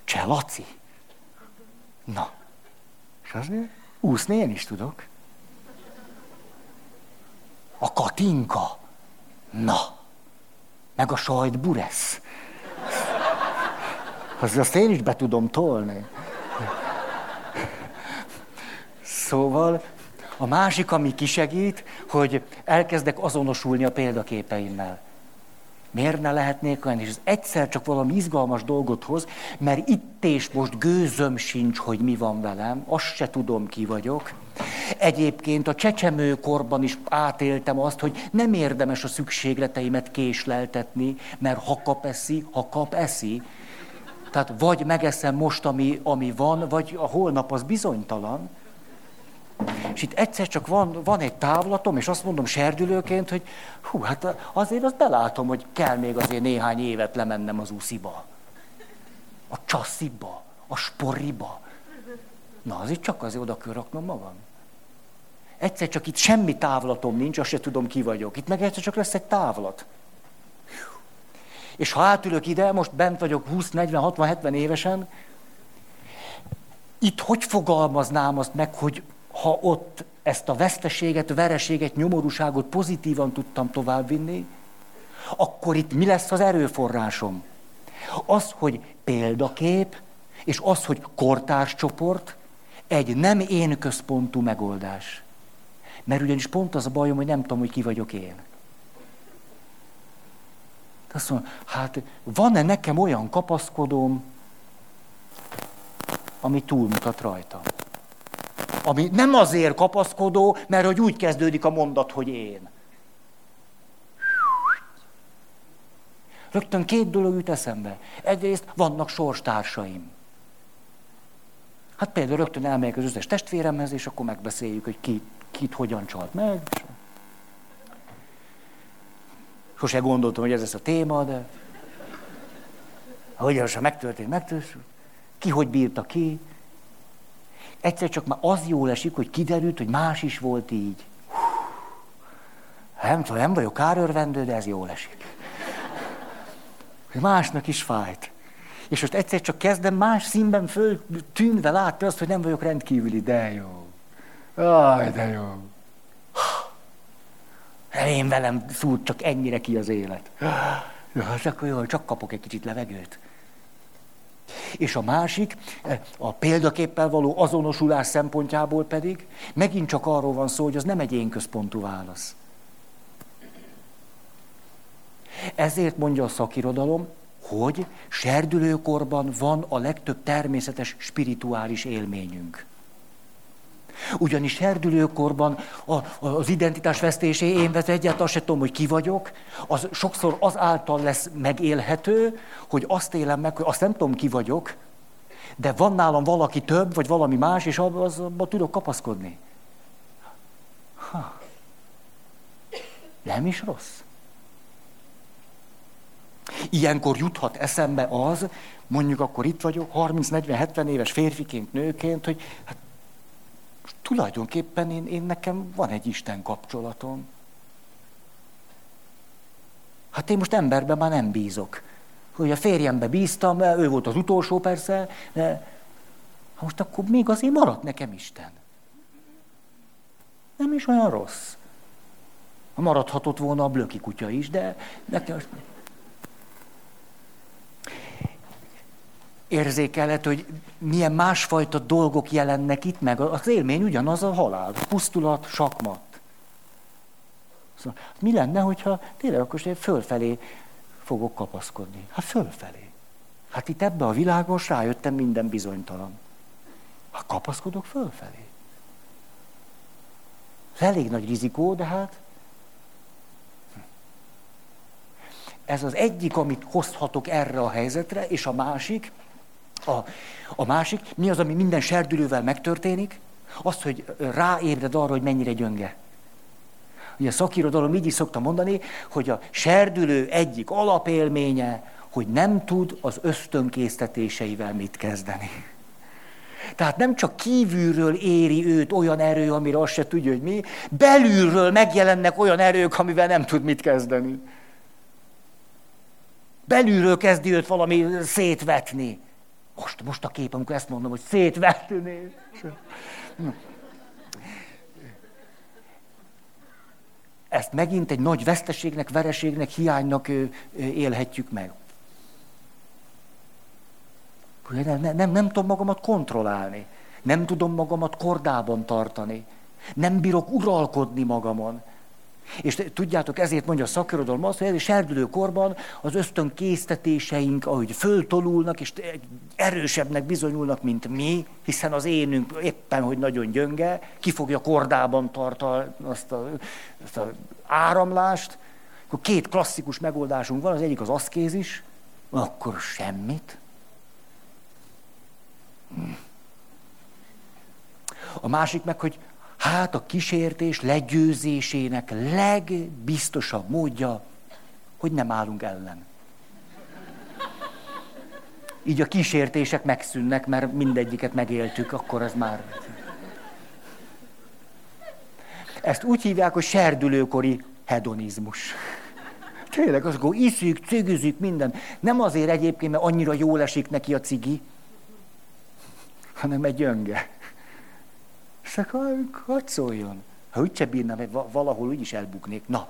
cselaci. Na, és azért úszni én is tudok. A Katinka. Na, meg a sajt buresz. Az, azt én is be tudom tolni. Szóval a másik, ami kisegít, hogy elkezdek azonosulni a példaképeimmel. Miért ne lehetnék olyan? És ez egyszer csak valami izgalmas dolgot hoz, mert itt és most gőzöm sincs, hogy mi van velem, azt se tudom, ki vagyok. Egyébként a csecsemőkorban is átéltem azt, hogy nem érdemes a szükségleteimet késleltetni, mert ha kap eszi, ha kap eszi. Tehát vagy megeszem most, ami, ami van, vagy a holnap az bizonytalan. És itt egyszer csak van, van egy távlatom, és azt mondom serdülőként, hogy hú, hát azért azt belátom, hogy kell még azért néhány évet lemennem az úsziba. A csassziba, a sporiba. Na, azért csak azért oda kell raknom magam. Egyszer csak itt semmi távlatom nincs, azt se tudom, ki vagyok. Itt meg egyszer csak lesz egy távlat. És ha átülök ide, most bent vagyok 20, 40, 60, 70 évesen, itt hogy fogalmaznám azt meg, hogy ha ott ezt a veszteséget, vereséget, nyomorúságot pozitívan tudtam továbbvinni, akkor itt mi lesz az erőforrásom? Az, hogy példakép, és az, hogy kortárscsoport, egy nem én központú megoldás. Mert ugyanis pont az a bajom, hogy nem tudom, hogy ki vagyok én. Azt mondom, hát van-e nekem olyan kapaszkodóm, ami túlmutat rajtam? Ami nem azért kapaszkodó, mert hogy úgy kezdődik a mondat, hogy én. Rögtön két dolog jut eszembe. Egyrészt vannak sorstársaim. Hát például rögtön elmegyek az összes testvéremhez, és akkor megbeszéljük, hogy ki, kit hogyan csalt meg. Sose gondoltam, hogy ez lesz a téma, de hogyan sem megtörtént, megtörtént. Ki hogy bírta ki. Egyszer csak már az jól esik, hogy kiderült, hogy más is volt így. Nem tudom, nem vagyok kárörvendő, de ez jól esik. Hogy másnak is fájt. És most egyszer csak kezdem más színben föl tűnve látni azt, hogy nem vagyok rendkívüli, de jó. Aj, de jó. Én velem szúrt csak ennyire ki az élet. Ja, hát akkor jó, csak kapok egy kicsit levegőt. És a másik, a példaképpel való azonosulás szempontjából pedig megint csak arról van szó, hogy az nem egy én központú válasz. Ezért mondja a szakirodalom, hogy serdülőkorban van a legtöbb természetes spirituális élményünk. Ugyanis serdülőkorban a, az identitás vesztésé, én vezet egyáltalán azt sem tudom, hogy ki vagyok, az sokszor az által lesz megélhető, hogy azt élem meg, hogy azt nem tudom, ki vagyok, de van nálam valaki több, vagy valami más, és abban az, abba tudok kapaszkodni. Ha. Nem is rossz. Ilyenkor juthat eszembe az, mondjuk akkor itt vagyok, 30-40-70 éves férfiként, nőként, hogy hát tulajdonképpen én, én nekem van egy Isten kapcsolatom. Hát én most emberben már nem bízok. Hogy a férjembe bíztam, ő volt az utolsó persze, de most akkor még azért maradt nekem Isten. Nem is olyan rossz. Maradhatott volna a blöki kutya is, de nekem érzékelhet, hogy milyen másfajta dolgok jelennek itt meg. Az élmény ugyanaz a halál, pusztulat, sakmat. Szóval, mi lenne, hogyha tényleg akkor én fölfelé fogok kapaszkodni? Hát fölfelé. Hát itt ebbe a világon rájöttem minden bizonytalan. Hát kapaszkodok fölfelé. Ez elég nagy rizikó, de hát ez az egyik, amit hozhatok erre a helyzetre, és a másik, a, a másik, mi az, ami minden serdülővel megtörténik? Az, hogy ráébred arra, hogy mennyire gyönge. Ugye a szakirodalom így is szokta mondani, hogy a serdülő egyik alapélménye, hogy nem tud az ösztönkésztetéseivel mit kezdeni. Tehát nem csak kívülről éri őt olyan erő, amire azt se tudja, hogy mi, belülről megjelennek olyan erők, amivel nem tud mit kezdeni. Belülről kezdi őt valami szétvetni. Most, most a kép, amikor ezt mondom, hogy szétvetni. Ezt megint egy nagy veszteségnek, vereségnek, hiánynak élhetjük meg. Nem, nem, nem, nem tudom magamat kontrollálni. Nem tudom magamat kordában tartani. Nem bírok uralkodni magamon. És tudjátok, ezért mondja a szakirodalom azt, hogy ez serdülő korban az ösztön késztetéseink, ahogy föltolulnak, és erősebbnek bizonyulnak, mint mi, hiszen az énünk éppen, hogy nagyon gyönge, ki fogja kordában tartani azt a, azt a áramlást. Akkor két klasszikus megoldásunk van, az egyik az aszkézis, akkor semmit. A másik meg, hogy Hát a kísértés legyőzésének legbiztosabb módja, hogy nem állunk ellen. Így a kísértések megszűnnek, mert mindegyiket megéltük, akkor ez már... Ezt úgy hívják, hogy serdülőkori hedonizmus. Tényleg, az akkor iszik, cigizik, minden. Nem azért egyébként, mert annyira jól esik neki a cigi, hanem egy gyönge. És akkor hogy szóljon? Ha úgyse bírna, mert valahol úgy is elbuknék. Na,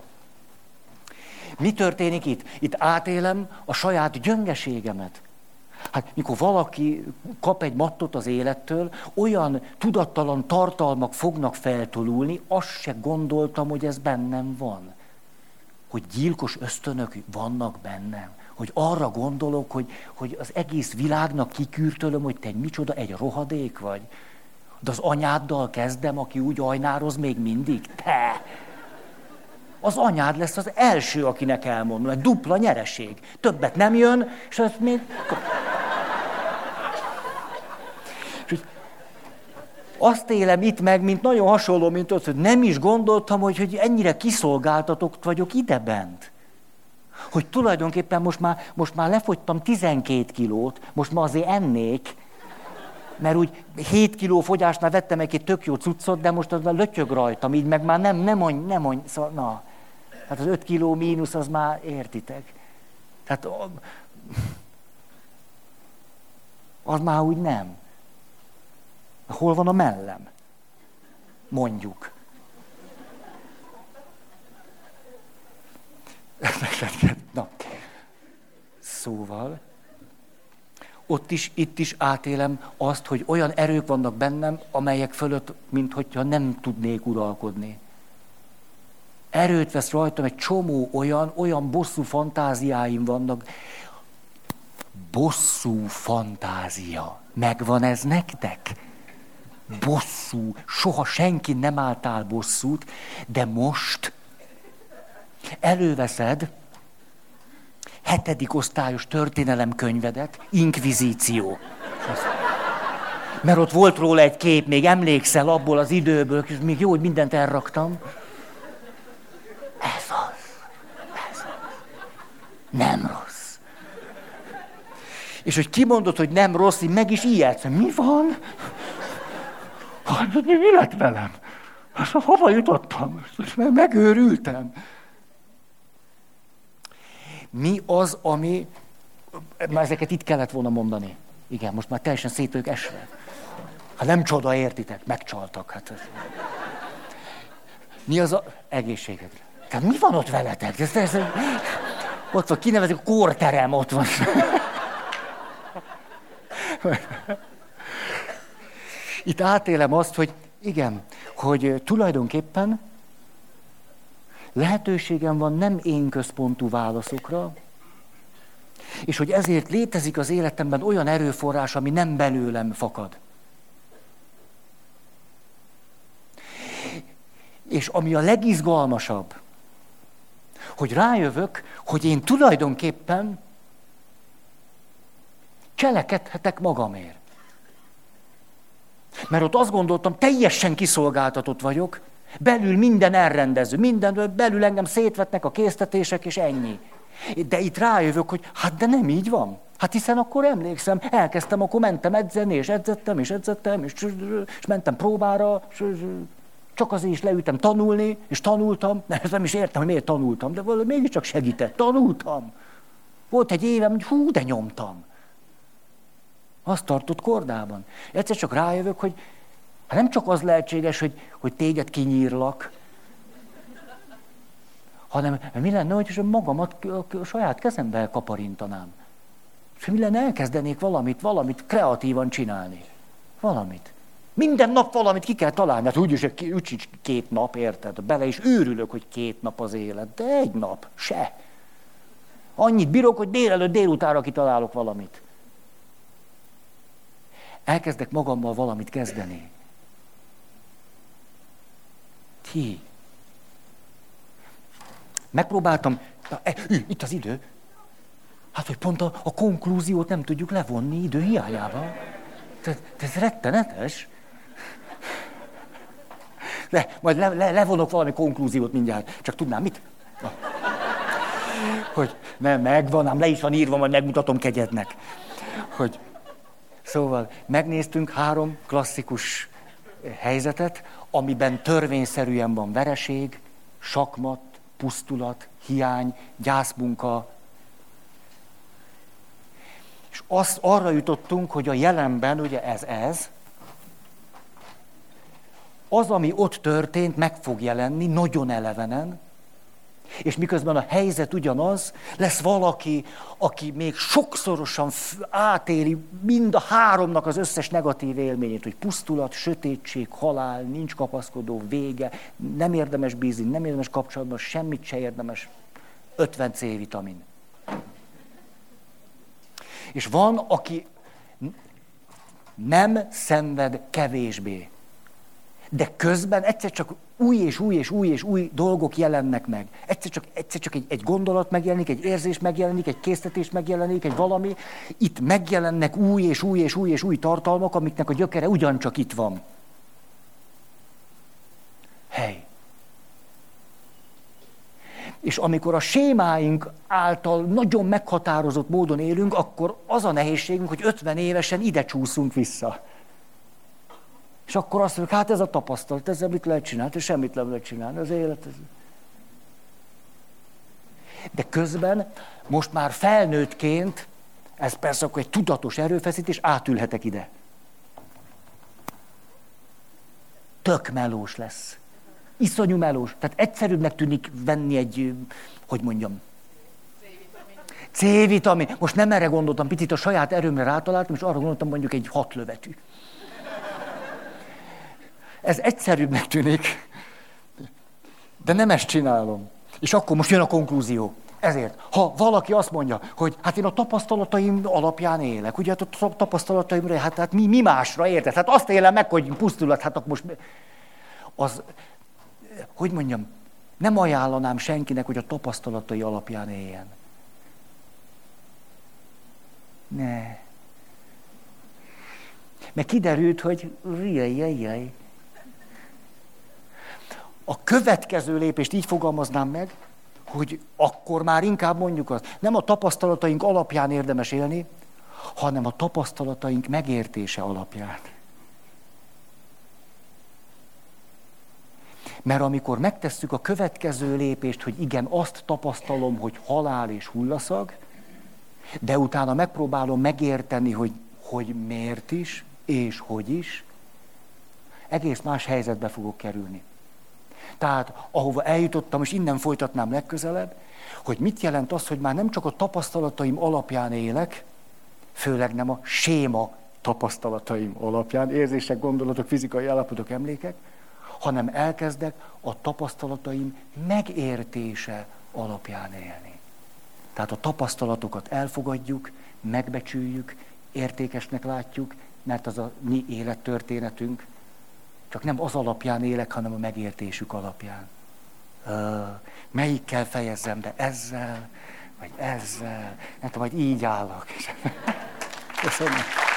mi történik itt? Itt átélem a saját gyöngeségemet. Hát mikor valaki kap egy mattot az élettől, olyan tudattalan tartalmak fognak feltolulni, azt se gondoltam, hogy ez bennem van. Hogy gyilkos ösztönök vannak bennem. Hogy arra gondolok, hogy, hogy az egész világnak kikürtölöm, hogy te micsoda, egy rohadék vagy. De az anyáddal kezdem, aki úgy ajnároz még mindig? Te! Az anyád lesz az első, akinek elmondom. Egy dupla nyereség. Többet nem jön, és azt még... azt élem itt meg, mint nagyon hasonló, mint az, hogy nem is gondoltam, hogy, hogy ennyire kiszolgáltatott vagyok idebent. Hogy tulajdonképpen most már, most már lefogytam 12 kilót, most már azért ennék, mert úgy 7 kiló fogyásnál vettem egy tök jó cuccot, de most az már lötyög rajtam, így meg már nem, nem mondj, nem mondj, szóval, na, hát az 5 kiló mínusz, az már értitek. Tehát az már úgy nem. Hol van a mellem? Mondjuk. [LAUGHS] Na, szóval, ott is, itt is átélem azt, hogy olyan erők vannak bennem, amelyek fölött, mint hogyha nem tudnék uralkodni. Erőt vesz rajtam egy csomó olyan, olyan bosszú fantáziáim vannak. Bosszú fantázia. Megvan ez nektek? Bosszú. Soha senki nem álltál bosszút, de most előveszed, hetedik osztályos történelemkönyvedet, inkvizíció. Mert ott volt róla egy kép, még emlékszel abból az időből, és még jó, hogy mindent elraktam. Ez az. Ez az. Nem rossz. És hogy kimondod, hogy nem rossz, így meg is ijedsz. Mi van? Hát, mi lett velem? Hát, hova jutottam? Megőrültem. Mi az, ami... Már ezeket itt kellett volna mondani. Igen, most már teljesen szét esve. Hát nem csoda, értitek, megcsaltak. Hát. Mi az a... Egészségedre. Tehát mi van ott veletek? Ez, ez, ez... Ott van, kinevezik, a kórterem ott van. Itt átélem azt, hogy igen, hogy tulajdonképpen lehetőségem van nem én központú válaszokra, és hogy ezért létezik az életemben olyan erőforrás, ami nem belőlem fakad. És ami a legizgalmasabb, hogy rájövök, hogy én tulajdonképpen cselekedhetek magamért. Mert ott azt gondoltam, teljesen kiszolgáltatott vagyok, Belül minden elrendező, minden, belül engem szétvetnek a késztetések, és ennyi. De itt rájövök, hogy hát de nem így van. Hát hiszen akkor emlékszem, elkezdtem, akkor mentem edzeni, és edzettem, és edzettem, és, és mentem próbára, és csak azért is leültem tanulni, és tanultam, de nem is értem, hogy miért tanultam, de valahogy mégiscsak segített, tanultam. Volt egy évem, hogy hú, de nyomtam. Azt tartott kordában. Egyszer csak rájövök, hogy Hát nem csak az lehetséges, hogy, hogy téged kinyírlak, hanem mi lenne, hogy magamat a saját kezembe kaparintanám. És mi lenne, elkezdenék valamit, valamit kreatívan csinálni. Valamit. Minden nap valamit ki kell találni. Hát úgyis, úgy két nap, érted? Bele is őrülök, hogy két nap az élet. De egy nap, se. Annyit bírok, hogy délelőtt délutára kitalálok valamit. Elkezdek magammal valamit kezdeni. Ti. Megpróbáltam, e, itt az idő. Hát, hogy pont a, a konklúziót nem tudjuk levonni idő hiányában. Tehát ez rettenetes. Le, majd le, le, levonok valami konklúziót mindjárt. Csak tudnám mit? Na. Hogy nem, megvan, ám le is van írva, majd megmutatom kegyednek. Hogy Szóval megnéztünk három klasszikus helyzetet, amiben törvényszerűen van vereség, sakmat, pusztulat, hiány, gyászmunka. És azt arra jutottunk, hogy a jelenben, ugye ez ez, az, ami ott történt, meg fog jelenni nagyon elevenen, és miközben a helyzet ugyanaz, lesz valaki, aki még sokszorosan átéli mind a háromnak az összes negatív élményét, hogy pusztulat, sötétség, halál, nincs kapaszkodó, vége, nem érdemes bízni, nem érdemes kapcsolatban, semmit se érdemes. 50 C-vitamin. És van, aki nem szenved kevésbé. De közben egyszer csak új és új és új és új dolgok jelennek meg. Egyszer csak, egyszer csak egy, egy gondolat megjelenik, egy érzés megjelenik, egy késztetés megjelenik, egy valami. Itt megjelennek új és új és új és új tartalmak, amiknek a gyökere ugyancsak itt van. Hely. És amikor a sémáink által nagyon meghatározott módon élünk, akkor az a nehézségünk, hogy 50 évesen ide csúszunk vissza. És akkor azt mondjuk, hát ez a tapasztalat, ezzel mit lehet csinálni? És semmit nem lehet csinálni, az élet. Ez... De közben most már felnőttként, ez persze akkor egy tudatos erőfeszítés, átülhetek ide. Tök melós lesz. Iszonyú melós. Tehát egyszerűbbnek tűnik venni egy, hogy mondjam, C-vitamin. Most nem erre gondoltam, picit a saját erőmre rátaláltam, és arra gondoltam mondjuk egy hat lövetű. Ez egyszerűbbnek tűnik, de nem ezt csinálom. És akkor most jön a konklúzió. Ezért, ha valaki azt mondja, hogy hát én a tapasztalataim alapján élek, ugye hát a tapasztalataimra, hát, hát mi, mi másra érted? Hát azt élem meg, hogy pusztulat, hát akkor most az, hogy mondjam, nem ajánlanám senkinek, hogy a tapasztalatai alapján éljen. Ne. Mert kiderült, hogy jaj, jaj, jaj, a következő lépést így fogalmaznám meg, hogy akkor már inkább mondjuk azt, nem a tapasztalataink alapján érdemes élni, hanem a tapasztalataink megértése alapján. Mert amikor megtesszük a következő lépést, hogy igen, azt tapasztalom, hogy halál és hullaszag, de utána megpróbálom megérteni, hogy, hogy miért is, és hogy is, egész más helyzetbe fogok kerülni. Tehát ahova eljutottam, és innen folytatnám legközelebb, hogy mit jelent az, hogy már nem csak a tapasztalataim alapján élek, főleg nem a séma tapasztalataim alapján, érzések, gondolatok, fizikai állapotok, emlékek, hanem elkezdek a tapasztalataim megértése alapján élni. Tehát a tapasztalatokat elfogadjuk, megbecsüljük, értékesnek látjuk, mert az a mi élettörténetünk, csak nem az alapján élek, hanem a megértésük alapján. Uh, melyikkel fejezzem be? Ezzel, vagy ezzel? Nem tudom, majd így állok. [LAUGHS] Köszönöm.